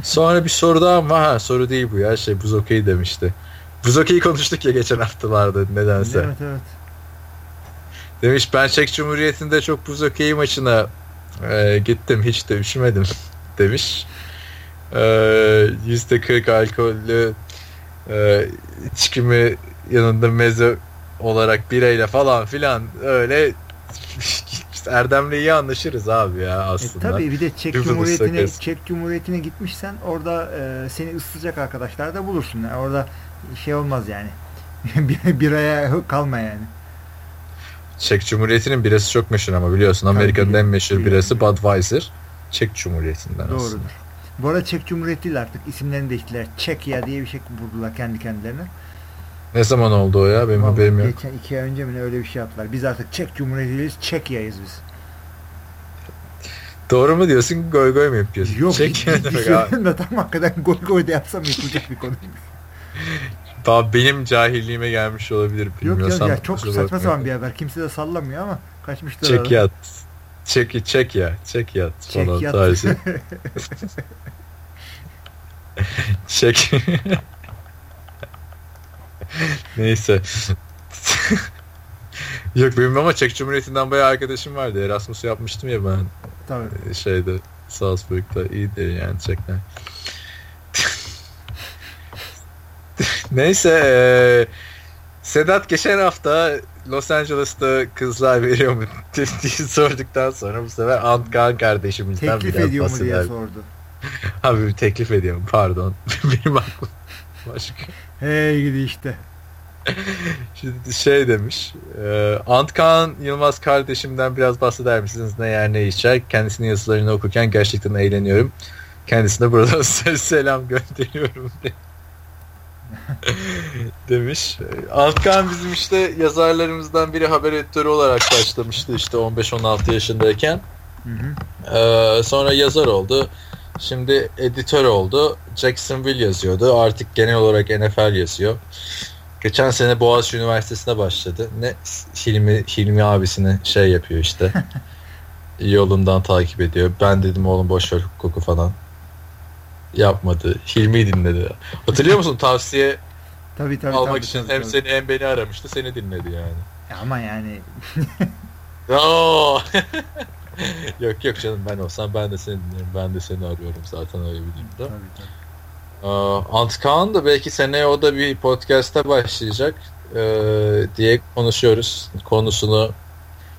Sonra bir soru daha var. Ha, soru değil bu ya. Şey buz okey demişti. Buz okey konuştuk ya geçen haftalarda nedense. Evet evet. Demiş ben Çek Cumhuriyeti'nde çok buz okey maçına e, gittim hiç de üşümedim [LAUGHS] demiş. E, %40 alkollü e, içkimi yanında meze olarak bireyle falan filan öyle Erdem'le iyi anlaşırız abi ya e, aslında. E, tabii bir de Çek Cumhuriyeti'ne Çek Cumhuriyeti'ne gitmişsen orada e, seni ısıtacak arkadaşlar da bulursun. Yani orada şey olmaz yani. [LAUGHS] bir, biraya kalma yani. Çek Cumhuriyeti'nin birası çok meşhur ama biliyorsun Amerika'nın en meşhur birası Budweiser. Çek Cumhuriyeti'nden Doğrudur. aslında. Bu arada Çek Cumhuriyeti değil artık isimlerini değiştirdiler. Çekya diye bir şey buldular kendi kendilerine. Ne zaman oldu o ya? Benim Vallahi haberim yok. Geçen iki ay önce mi ne öyle bir şey yaptılar. Biz artık Çek Cumhuriyeti'yiz. Çekya'yız biz. Doğru mu diyorsun? Goy goy mu yapıyorsun? Yok. Çek demek abi? da tam hakikaten goy goy da yapsam yapılacak bir konu. [LAUGHS] Daha benim cahilliğime gelmiş olabilir. Yok ya, ya çok saçma sapan bir haber. Kimse de sallamıyor ama kaçmışlar. Çek yat. Çek, çek ya. Çek yat. Çek falan yat. tarzı. [LAUGHS] [LAUGHS] çek. [LAUGHS] Neyse. [LAUGHS] Yok benim ama Çek Cumhuriyeti'nden bayağı arkadaşım vardı. Erasmus'u yapmıştım ya ben. Tabii. Ee, şeyde Salzburg'da iyidir yani Çekler. [LAUGHS] Neyse e, Sedat geçen hafta Los Angeles'ta kızlar veriyor mu diye sorduktan sonra bu sefer Antkan kardeşimizden teklif biraz ediyor mu diye sordu. Abi teklif ediyor mu? Pardon. Benim aklım başka. Hey gidi işte. [LAUGHS] Şimdi şey demiş. E, Antkan Yılmaz kardeşimden biraz bahseder misiniz? Ne yer ne içer? Kendisinin yazılarını okurken gerçekten eğleniyorum. Kendisine buradan [LAUGHS] selam gönderiyorum [LAUGHS] demiş. Antkan bizim işte yazarlarımızdan biri haber editörü olarak başlamıştı işte 15-16 yaşındayken. Hı hı. Ee, sonra yazar oldu. Şimdi editör oldu. Jacksonville yazıyordu. Artık genel olarak NFL yazıyor. Geçen sene Boğaziçi Üniversitesi'ne başladı. Ne Hilmi, Hilmi abisini şey yapıyor işte. [LAUGHS] yolundan takip ediyor. Ben dedim oğlum boş ver hukuku falan. Yapmadı. Hilmi dinledi. Hatırlıyor musun tavsiye [LAUGHS] tabii, tabii, almak tabii, için tabii, hem tabii. seni hem beni aramıştı. Seni dinledi yani. Ya ama yani. [LAUGHS] [LAUGHS] yok yok canım ben olsam ben de seni dinlerim. Ben de seni arıyorum zaten öyle bir durumda. tabii, tabii. Antkan da belki seneye o da bir podcast'a başlayacak ee, diye konuşuyoruz. Konusunu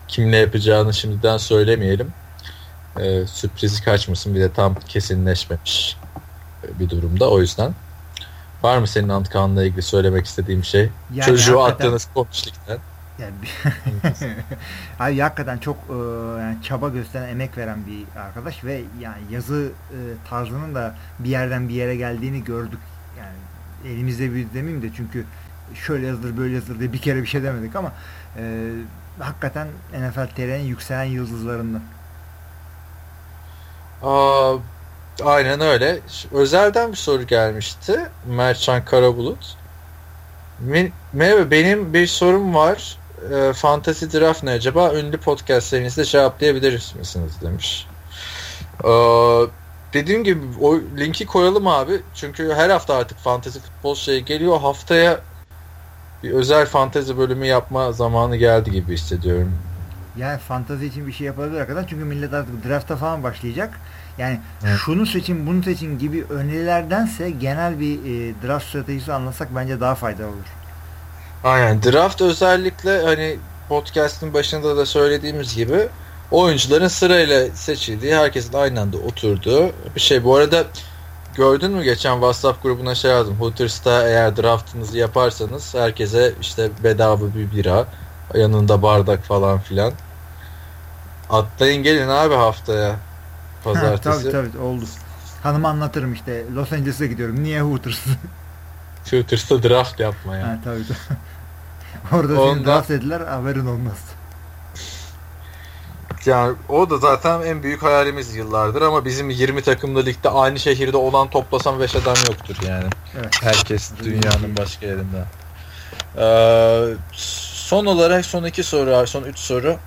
kimle yapacağını şimdiden söylemeyelim. Ee, sürprizi kaçmasın bir de tam kesinleşmemiş bir durumda o yüzden. Var mı senin Antkan'la ilgili söylemek istediğim şey? Yani Çocuğu hakikaten- attığınız konuştuktan. Yani [LAUGHS] Ay hakikaten çok e, yani çaba gösteren, emek veren bir arkadaş ve yani yazı e, tarzının da bir yerden bir yere geldiğini gördük. Yani elimizde büyüdü demeyeyim de çünkü şöyle yazılır böyle yazılır diye bir kere bir şey demedik ama e, hakikaten NFL TR'nin yükselen yıldızlarından. Aa, aynen öyle. Özelden bir soru gelmişti. Mertcan Karabulut. Merhaba benim bir sorum var. E, Fantasy Draft ne acaba? Ünlü podcastlerinizde cevaplayabilir misiniz demiş. Ee, dediğim gibi o linki koyalım abi. Çünkü her hafta artık fantasy futbol şey geliyor. Haftaya bir özel fantezi bölümü yapma zamanı geldi gibi hissediyorum. Yani fantazi için bir şey yapabilir hakikaten çünkü millet artık drafta falan başlayacak. Yani Evet. şunu seçin bunu seçin gibi önerilerdense genel bir e, draft stratejisi anlatsak bence daha faydalı olur. Aynen. Draft özellikle hani podcast'ın başında da söylediğimiz gibi oyuncuların sırayla seçildiği, herkesin aynı anda oturduğu bir şey. Bu arada gördün mü geçen WhatsApp grubuna şey yazdım. Hooters'ta eğer draftınızı yaparsanız herkese işte bedava bir bira, yanında bardak falan filan. Atlayın gelin abi haftaya. Ha, Pazartesi. tabii tabii oldu. Hanıma anlatırım işte Los Angeles'a gidiyorum. Niye Hooters? [LAUGHS] Hooters'ta draft yapma ya. ha, tabii tabii. [LAUGHS] Orada seni Ondan- draft ettiler haberin olmaz. Yani o da zaten en büyük hayalimiz yıllardır ama bizim 20 takımlı ligde aynı şehirde olan toplasam 5 adam yoktur yani. Evet. Herkes dünyanın başka yerinde. Ee, son olarak son iki soru son üç soru.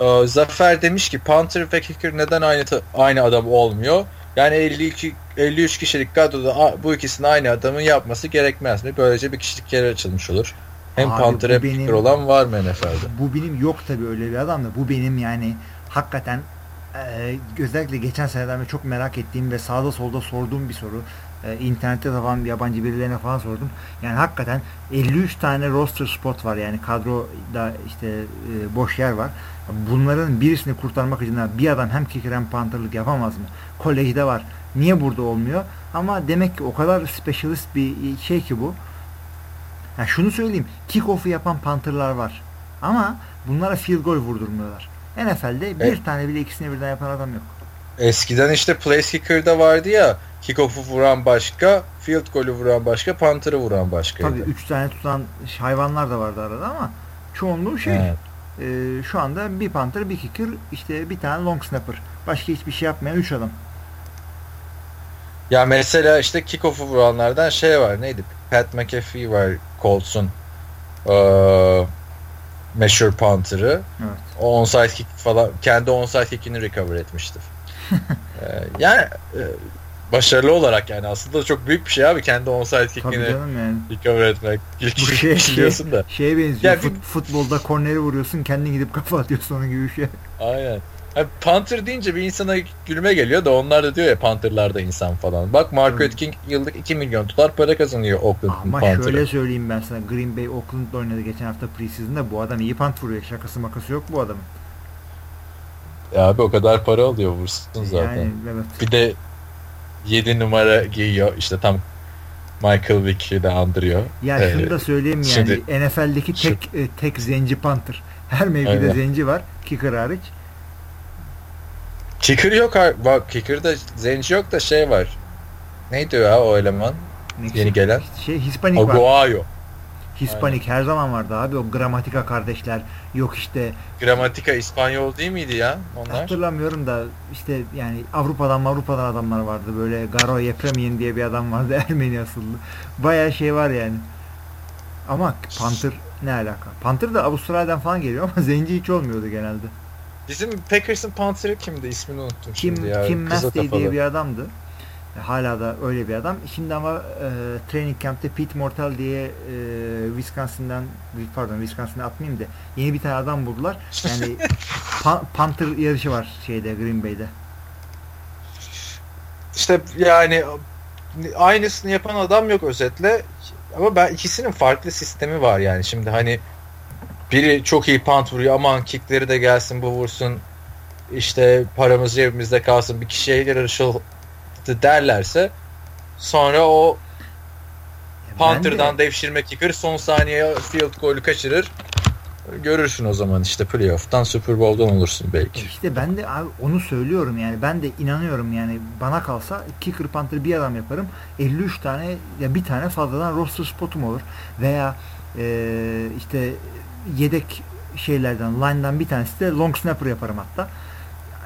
Ee, Zafer demiş ki Panther ve Kicker neden aynı aynı adam olmuyor? Yani 52 53 kişilik kadroda bu ikisini aynı adamın yapması gerekmez mi? Böylece bir kişilik yeri açılmış olur. Hem Panther hem benim- olan var mı NFL'de? Bu benim yok tabii öyle bir adam da. Bu benim yani hakikaten e, özellikle geçen seneden çok merak ettiğim ve sağda solda sorduğum bir soru. E, internette de falan yabancı birilerine falan sordum. Yani hakikaten 53 tane roster spot var yani kadroda işte e, boş yer var. Bunların birisini kurtarmak için bir adam hem kicker hem punterlık yapamaz mı? Kolejde var. Niye burada olmuyor? Ama demek ki o kadar specialist bir şey ki bu. Ha şunu söyleyeyim. Kickoff'u yapan punterlar var. Ama bunlara field goal vurdurmuyorlar. NFL'de bir Evet. tane bile ikisini birden yapan adam yok. Eskiden işte place kicker'da vardı ya kickoff'u vuran başka, field goal'ü vuran başka, punter'ı vuran başkaydı. Tabii 3 tane tutan hayvanlar da vardı arada ama çoğunluğu şey Evet. E, şu anda bir punter, bir kicker, işte bir tane long snapper. Başka hiçbir şey yapmayan 3 adam. Ya mesela işte kickoff'u vuranlardan şey var neydi? Pat McAfee var Colts'un eee meşhur punter'ı. Evet. O onside kick falan kendi onside kick'ini recover etmişti. [LAUGHS] Eee, yani e, başarılı olarak yani aslında çok büyük bir şey abi kendi onside kick'ini yani. recover etmek. İlk Bu [LAUGHS] şey, şey, da. şeye benziyor. Ya bir- Fut- futbolda korneri vuruyorsun kendin gidip kafa atıyorsun onun gibi bir şey. Aynen. Abi Panther deyince bir insana gülme geliyor da onlar da diyor ya Panther'lar da insan falan. Bak Mark Evet. King yıllık 2 milyon dolar para kazanıyor Oakland'ın Ama Panther'ı. şöyle söyleyeyim ben sana. Green Bay Oakland'da oynadı geçen hafta preseason'da. Bu adam iyi punt vuruyor. Şakası makası yok bu adamın. Ya abi o kadar para alıyor vursun zaten. Yani evet. Bir de 7 numara giyiyor işte tam Michael Vick'i de andırıyor. Ya Ee, şunu da söyleyeyim yani şimdi- NFL'deki şu- tek e, tek zenci Panther. Her mevkide Aynen. zenci var. Kicker hariç. Kicker yok. Bak Kicker'da zenci yok da şey var. Neydi ya o eleman? Ne- Yeni gelen. Şey Hispanik var. Aguayo. Hispanik her zaman vardı abi. O gramatika kardeşler. Yok işte Gramatika İspanyol değil miydi ya onlar? hatırlamıyorum da işte yani Avrupa'dan Avrupa'dan adamlar vardı. Böyle Garo Yepremian diye bir adam vardı. [LAUGHS] Ermeni asıllı. Bayağı şey var yani. Ama Panther ne alaka? Panther da Avustralya'dan falan geliyor ama [LAUGHS] zenci hiç olmuyordu genelde. Bizim Packers'ın Panther'ı kimdi? İsmini unuttum Kim şimdi ya. Kim kafalı. diye bir adamdı. E, Hala da öyle bir adam. Şimdi ama e, training camp'te Pete Mortal diye e, Wisconsin'dan pardon Wisconsin'dan atmayayım da yeni bir tane adam buldular. Yani [LAUGHS] pa- Panther yarışı var şeyde Green Bay'de. İşte yani aynısını yapan adam yok özetle. Ama ben ikisinin farklı sistemi var yani. Şimdi hani biri çok iyi punt vuruyor aman kickleri de gelsin bu vursun işte paramız cebimizde kalsın bir kişiye yarışıldı derlerse sonra o Ya ben de- Panther'dan devşirme kicker son saniye field golü kaçırır. Görürsün o zaman işte playoff'tan Super Bowl'dan olursun belki. İşte ben de abi onu söylüyorum yani. Ben de inanıyorum yani. Bana kalsa kicker punter bir adam yaparım. 53 tane ya bir tane fazladan roster spotum olur. Veya e, işte yedek şeylerden line'dan bir tanesi de long snapper yaparım hatta.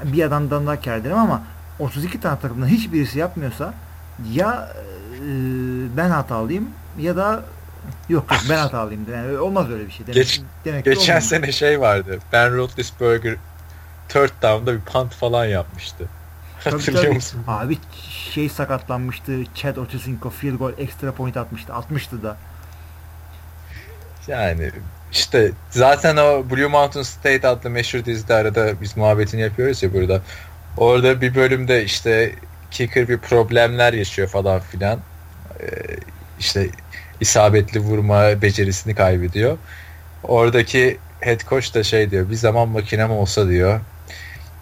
Bir adamdan daha kar ederim ama 32 tane takımdan hiçbirisi yapmıyorsa ya e, ben hatalıyım ya da yok yok ben hatalıyım yani olmaz öyle bir şey demek, Geç- demek Geçen olmuyor. sene şey vardı. Ben Roethlisberger third down'da bir punt falan yapmıştı. Tabii, Hatırlıyor tabii. musun? Abi şey sakatlanmıştı. Chad Ochocinco field goal extra point atmıştı. Atmıştı da. Yani işte zaten o Blue Mountain State adlı meşhur dizide arada biz muhabbetini yapıyoruz ya burada. Orada bir bölümde işte kicker bir problemler yaşıyor falan filan. Ee, işte isabetli vurma becerisini kaybediyor. Oradaki head coach da şey diyor. Bir zaman makinem olsa diyor.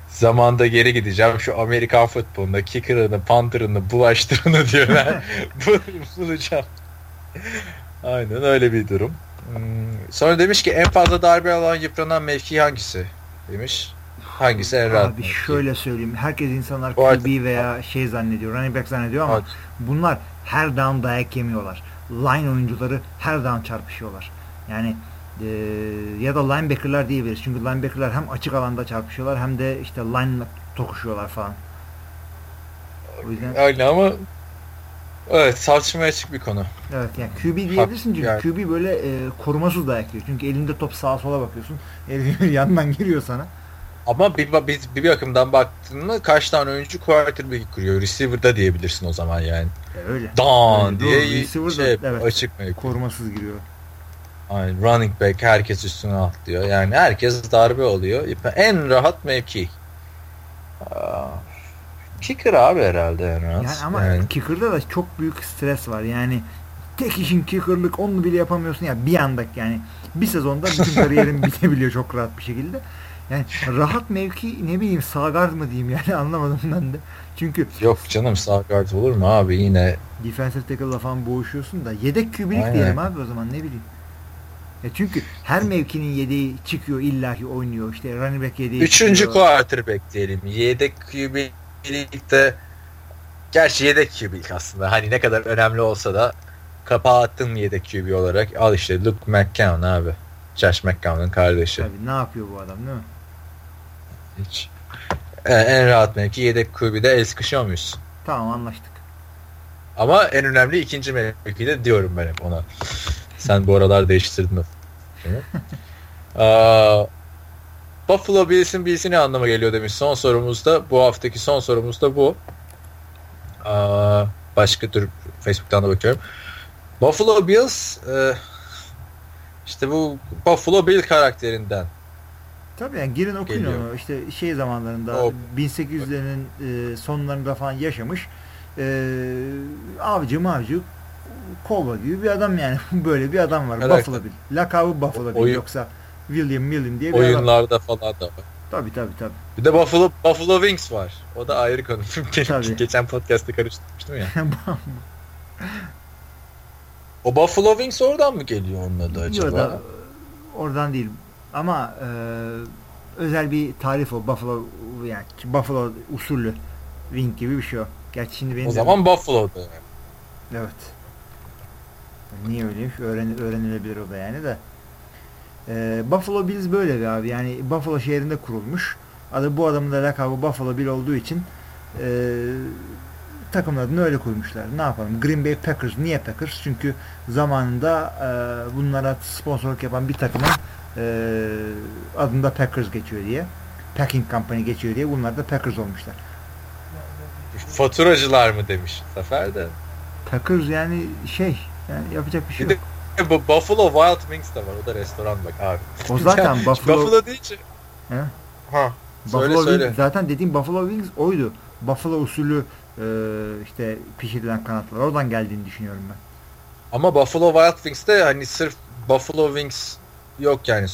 Zamanda geri gideceğim. Şu Amerikan futbolunda kicker'ını, punter'ını, bulaştırını [LAUGHS] diyor ben bul- bulacağım. Aynen öyle bir durum. Hmm, Sonra demiş ki en fazla darbe alan yıpranan mevki hangisi? Demiş. Hangisi en rahat Abi şöyle söyleyeyim. Herkes insanlar arada- QB veya şey zannediyor. Running back zannediyor ama Evet. bunlar her down dayak yemiyorlar. Line oyuncuları her down çarpışıyorlar. Yani eee, ya da linebacker'lar diyebiliriz. Çünkü linebacker'lar hem açık alanda çarpışıyorlar hem de işte line tokuşuyorlar falan. O yüzden Öyle ama evet tartışmaya açık bir konu. Evet yani QB diyebilirsin çünkü yani. QB böyle e, korumasız dayak yiyor. Çünkü elinde top sağa sola bakıyorsun. El [LAUGHS] yandan giriyor sana. Ama bir, bir, bir bakımdan baktığında kaç tane oyuncu quarterback kuruyor. Receiver'da diyebilirsin o zaman yani. E, öyle. Dan diye doğru. Şey, evet. açık mevki. Korumasız giriyor. Aynen. Running back herkes üstüne atlıyor. Yani herkes darbe oluyor. En rahat mevki. Kicker abi herhalde en rahat. Yani ama Yani. kicker'da da çok büyük stres var. Yani tek işin kicker'lık onu bile yapamıyorsun ya bir anda yani bir sezonda bütün kariyerin [LAUGHS] bitebiliyor çok rahat bir şekilde. Yani rahat mevki ne bileyim sağ guard mı diyeyim yani [LAUGHS] anlamadım ben de. Çünkü Yok canım sağ guard olur mu abi yine defensive tackle'la falan boğuşuyorsun da yedek QB'lik Aynen. diyelim abi o zaman ne bileyim. Ya çünkü her mevkinin yedeği çıkıyor illaki oynuyor. İşte running back yedeği Üçüncü çıkıyor. quarterback diyelim. Yedek QB'likte gerçi yedek QB'lik aslında. Hani ne kadar önemli olsa da kapağı attın yedek QB olarak al işte Luke McCown abi. Josh McCown'un kardeşi. Tabii ne yapıyor bu adam değil mi? Hiç. Ee, en rahat mevki yedek QB'de el sıkışıyor muyuz? Tamam anlaştık. Ama en önemli ikinci mevki de diyorum ben hep ona. Sen bu aralar değiştirdin o. Aa, [LAUGHS] Buffalo Bills'in Bills'i ne anlama geliyor demiş son sorumuzda. Bu haftaki son sorumuz da bu. Aa, başka tür Facebook'tan da bakıyorum. Buffalo Bills e, işte bu Buffalo Bill karakterinden. Tabii yani girin okuyun Geliyor. onu. İşte şey zamanlarında O- 1800'lerin e, sonlarında falan yaşamış. E, avcı mavcı kova gibi bir adam yani. [LAUGHS] Böyle bir adam var. Evet. Buffalo Bill. Lakabı Buffalo Bill. Oyun- Yoksa William William diye bir adam. Oyunlarda falan da var. Tabii tabii tabii. Bir de Buffalo Buffalo Wings var. O da ayrı konu. [LAUGHS] Tabii. Geçen podcast'te karıştırmıştım ya. [LAUGHS] O Buffalo Wings oradan mı geliyor onun adı acaba? Yok da oradan değil. Ama e, özel bir tarif o. Buffalo yani Buffalo usulü wing gibi bir şey o. Gerçi şimdi benim o zaman Buffalo'da. yani. Evet. Niye öyleymiş? Öğren, öğrenilebilir o da yani de. Ee, Buffalo Bills böyle bir abi. Yani Buffalo şehrinde kurulmuş. Adı bu adamın da lakabı Buffalo Bill olduğu için e, takımın adını öyle koymuşlar. Ne yapalım? Green Bay Packers. Niye Packers? Çünkü zamanında e, bunlara sponsorluk yapan bir takımın e, adında Packers geçiyor diye. Packing Company geçiyor diye bunlar da Packers olmuşlar. Faturacılar mı demiş Zafer de. Packers yani şey yani yapacak bir şey Bir de yok. Bu Buffalo Wild Wings de var. O da restoran bak abi. O zaten [LAUGHS] Buffalo, Buffalo deyince. He? Ha. Buffalo Söyle Wings, söyle. zaten dediğim Buffalo Wings oydu. Buffalo usulü e, işte pişirilen kanatlar. Oradan geldiğini düşünüyorum ben. Ama Buffalo Wild Wings'te hani sırf Buffalo Wings yok yani.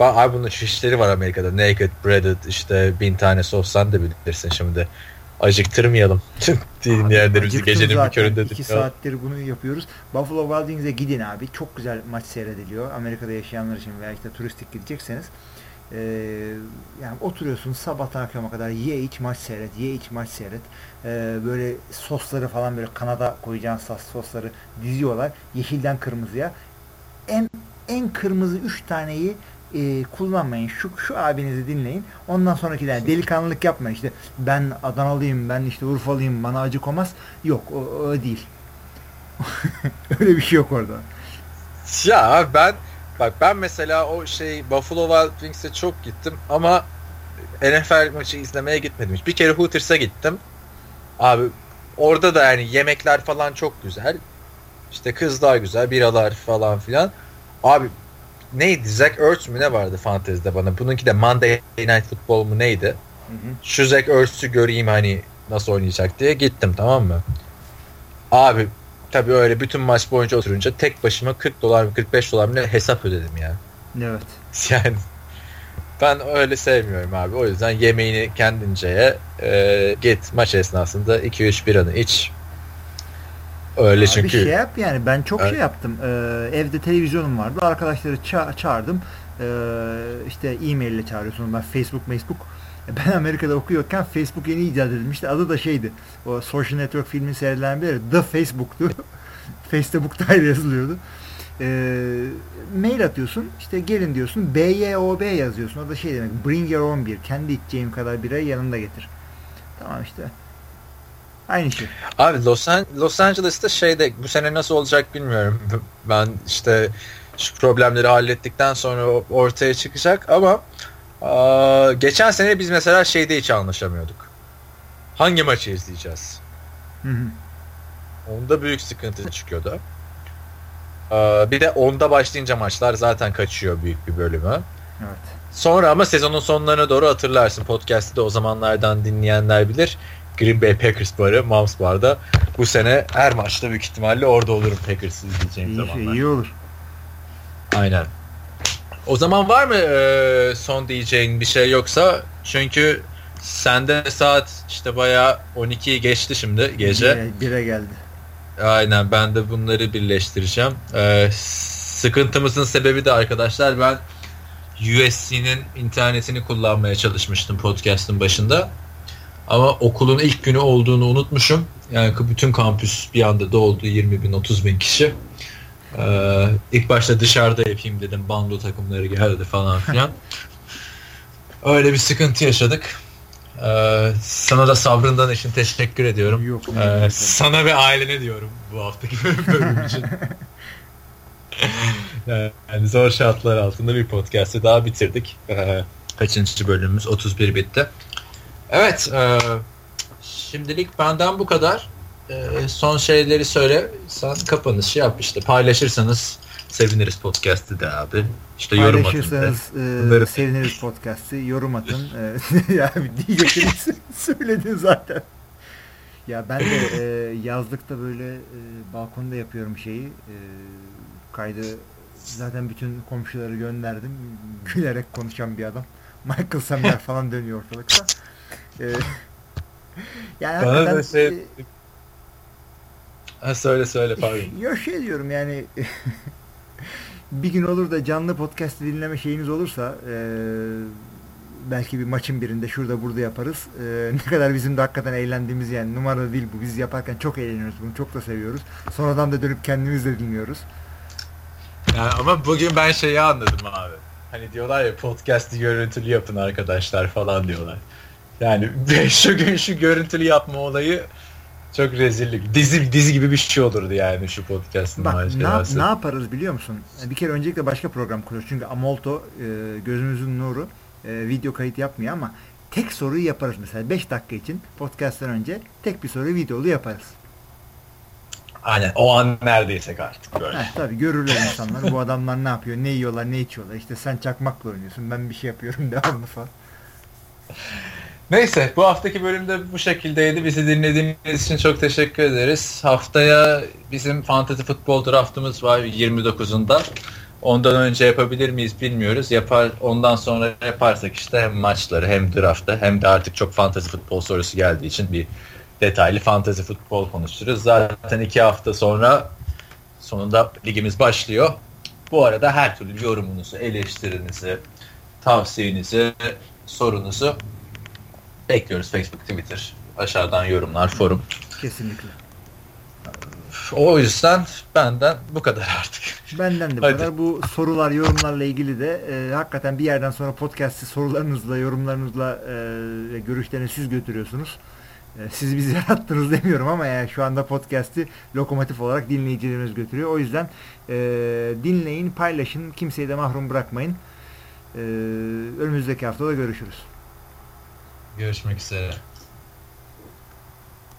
Abi bunun şişleri var Amerika'da. Naked, breaded işte bin tane sossan da bilirsin şimdi. Acıktırmayalım. [LAUGHS] Dinleyenlerimizi gecenin bir zaten. köründe. İki saattir bunu yapıyoruz. Buffalo Wild Wings'e gidin abi. Çok güzel maç seyrediliyor. Amerika'da yaşayanlar için veya işte turistik gidecekseniz. Ee, yani oturuyorsun sabahtan akşama kadar ye iç maç seyret, ye iç maç seyret. Ee, böyle sosları falan böyle Kanada koyacağın sos, sosları diziyorlar. Yeşilden kırmızıya. En en kırmızı üç taneyi e, kullanmayın. Şu şu abinizi dinleyin. Ondan sonrakiler delikanlılık yapmayın. İşte ben Adanalıyım, ben işte Urfalıyım, bana acı komaz. Yok, o, o değil. [LAUGHS] Öyle bir şey yok orada. Ya ben bak ben mesela o şey Buffalo Wild Wings'e çok gittim ama NFL maçı izlemeye gitmedim. hiç. Bir kere Hooters'a gittim. Abi orada da yani yemekler falan çok güzel. İşte kızlar güzel, biralar falan filan. Abi neydi? Zach Ertz mü ne vardı fantezide bana? Bununki de Monday Night Football mu neydi? Hı hı. Şu Zach Ertz'ü göreyim hani nasıl oynayacak diye gittim tamam mı? Abi tabii öyle bütün maç boyunca oturunca tek başıma 40 dolar mı 45 dolar mı ne hesap ödedim ya. Evet. [LAUGHS] Yani ben öyle sevmiyorum abi. O yüzden yemeğini kendince ye. e, git maç esnasında 2-3 biranı iç. Öyle Abi çünkü. şey yap yani ben çok Evet. şey yaptım. Ee, evde televizyonum vardı. Arkadaşları ça- çağırdım. Ee, işte e-mail ile çağırıyorsun. Ben Facebook, Facebook. Ben Amerika'da okuyorken Facebook yeni icat edilmişti. Adı da şeydi. O Social Network filmin seyredilen biri The Facebook'tu. [LAUGHS] Facebook'ta ayrı yazılıyordu. Ee, mail atıyorsun. işte gelin diyorsun. BYOB yazıyorsun. O da şey demek. Bring your own beer. Kendi içeceğim kadar birayı yanında getir. Tamam işte. Aynı şey. Abi Los, An- Los Angeles'ta şeyde bu sene nasıl olacak bilmiyorum. Ben işte şu problemleri hallettikten sonra ortaya çıkacak ama aa, geçen sene biz mesela şeyde hiç anlaşamıyorduk. Hangi maçı izleyeceğiz? Hı hı. Onda büyük sıkıntı çıkıyordu. Aa, bir de onda başlayınca maçlar zaten kaçıyor büyük bir bölümü. Evet. Sonra ama sezonun sonlarına doğru hatırlarsın. Podcast'ı da o zamanlardan dinleyenler bilir. Green Bay Packers barı Moms Bar'da bu sene her maçta büyük ihtimalle orada olurum Packers'ı izleyeceğim İyi, zamanlar. iyi olur. Aynen. O zaman var mı e, son diyeceğin bir şey yoksa? Çünkü sende saat işte bayağı 12'yi geçti şimdi gece. Bire, bire geldi. Aynen ben de bunları birleştireceğim. Ee, sıkıntımızın sebebi de arkadaşlar ben USC'nin internetini kullanmaya çalışmıştım podcast'ın başında. Ama okulun ilk günü olduğunu unutmuşum. Yani bütün kampüs bir anda doldu 20 bin 30 bin kişi. Ee, ilk başta dışarıda yapayım dedim. Bando takımları geldi falan filan. Öyle bir sıkıntı yaşadık. Ee, sana da sabrından için teşekkür ediyorum. Yok. Ee, sana ve ailene diyorum bu haftaki [LAUGHS] bölüm için. [LAUGHS] yani zor şartlar altında bir podcast'i daha bitirdik. Ee, kaçıncı bölümümüz? 31 bitti. Evet. E, şimdilik benden bu kadar. E, son şeyleri söyle. Sen kapanışı yap işte. Paylaşırsanız seviniriz podcast'i de abi. İşte yorum atın. Paylaşırsanız e, Bunları- seviniriz podcast'i. Yorum atın. [LAUGHS] E, ya diyecekleri [LAUGHS] söyledin zaten. Ya ben de e, yazlıkta böyle e, balkonda yapıyorum şeyi. E, kaydı zaten bütün komşuları gönderdim. Gülerek konuşan bir adam. Michael Samer falan dönüyor ortalıkta. E, yani Bana hakikaten, şey- [LAUGHS] Ha, söyle söyle pardon. [LAUGHS] Yok şey diyorum yani [LAUGHS] bir gün olur da canlı podcast dinleme şeyiniz olursa e, belki bir maçın birinde şurada burada yaparız. E, ne kadar bizim de hakikaten eğlendiğimiz yani numara değil bu. Biz yaparken çok eğleniyoruz bunu. Çok da seviyoruz. Sonradan da dönüp kendimiz de dinliyoruz. Yani ama bugün ben şeyi anladım abi. Hani diyorlar ya podcast'i görüntülü yapın arkadaşlar falan diyorlar. Yani şu gün şu görüntülü yapma olayı çok rezillik. Dizi dizi gibi bir şey olurdu yani şu podcast'ın Bak ne, yap- ne yaparız biliyor musun? Bir kere öncelikle başka program kuruyoruz. Çünkü Amolto e, gözümüzün nuru e, video kayıt yapmıyor ama tek soruyu yaparız mesela 5 dakika için podcast'tan önce tek bir soruyu videolu yaparız. Aynen o an neredeysek artık böyle. Heh, tabii görürler insanlar bu adamlar ne yapıyor, ne yiyorlar, ne içiyorlar. İşte sen çakmakla oynuyorsun, ben bir şey yapıyorum [LAUGHS] devamlı falan. Neyse bu haftaki bölümde bu şekildeydi. Bizi dinlediğiniz için çok teşekkür ederiz. Haftaya bizim fantasy futbol draftımız var 29'unda. Ondan önce yapabilir miyiz bilmiyoruz. Yapar ondan sonra yaparsak işte hem maçları hem draftı hem de artık çok fantasy futbol sorusu geldiği için bir detaylı fantasy futbol konuşuruz. Zaten iki hafta sonra sonunda ligimiz başlıyor. Bu arada her türlü yorumunuzu, eleştirinizi, tavsiyenizi, sorunuzu bekliyoruz Facebook, Twitter. Aşağıdan yorumlar, forum. Kesinlikle. O yüzden benden bu kadar artık. Benden de bu Hadi. kadar. Bu sorular, yorumlarla ilgili de e, hakikaten bir yerden sonra podcast'i sorularınızla, yorumlarınızla e, görüşlerinizi siz götürüyorsunuz. E, siz bizi [LAUGHS] yarattınız demiyorum ama yani şu anda podcast'i lokomotif olarak dinleyicilerimiz götürüyor. O yüzden e, dinleyin, paylaşın, kimseyi de mahrum bırakmayın. E, önümüzdeki haftada görüşürüz. Görüşmek üzere.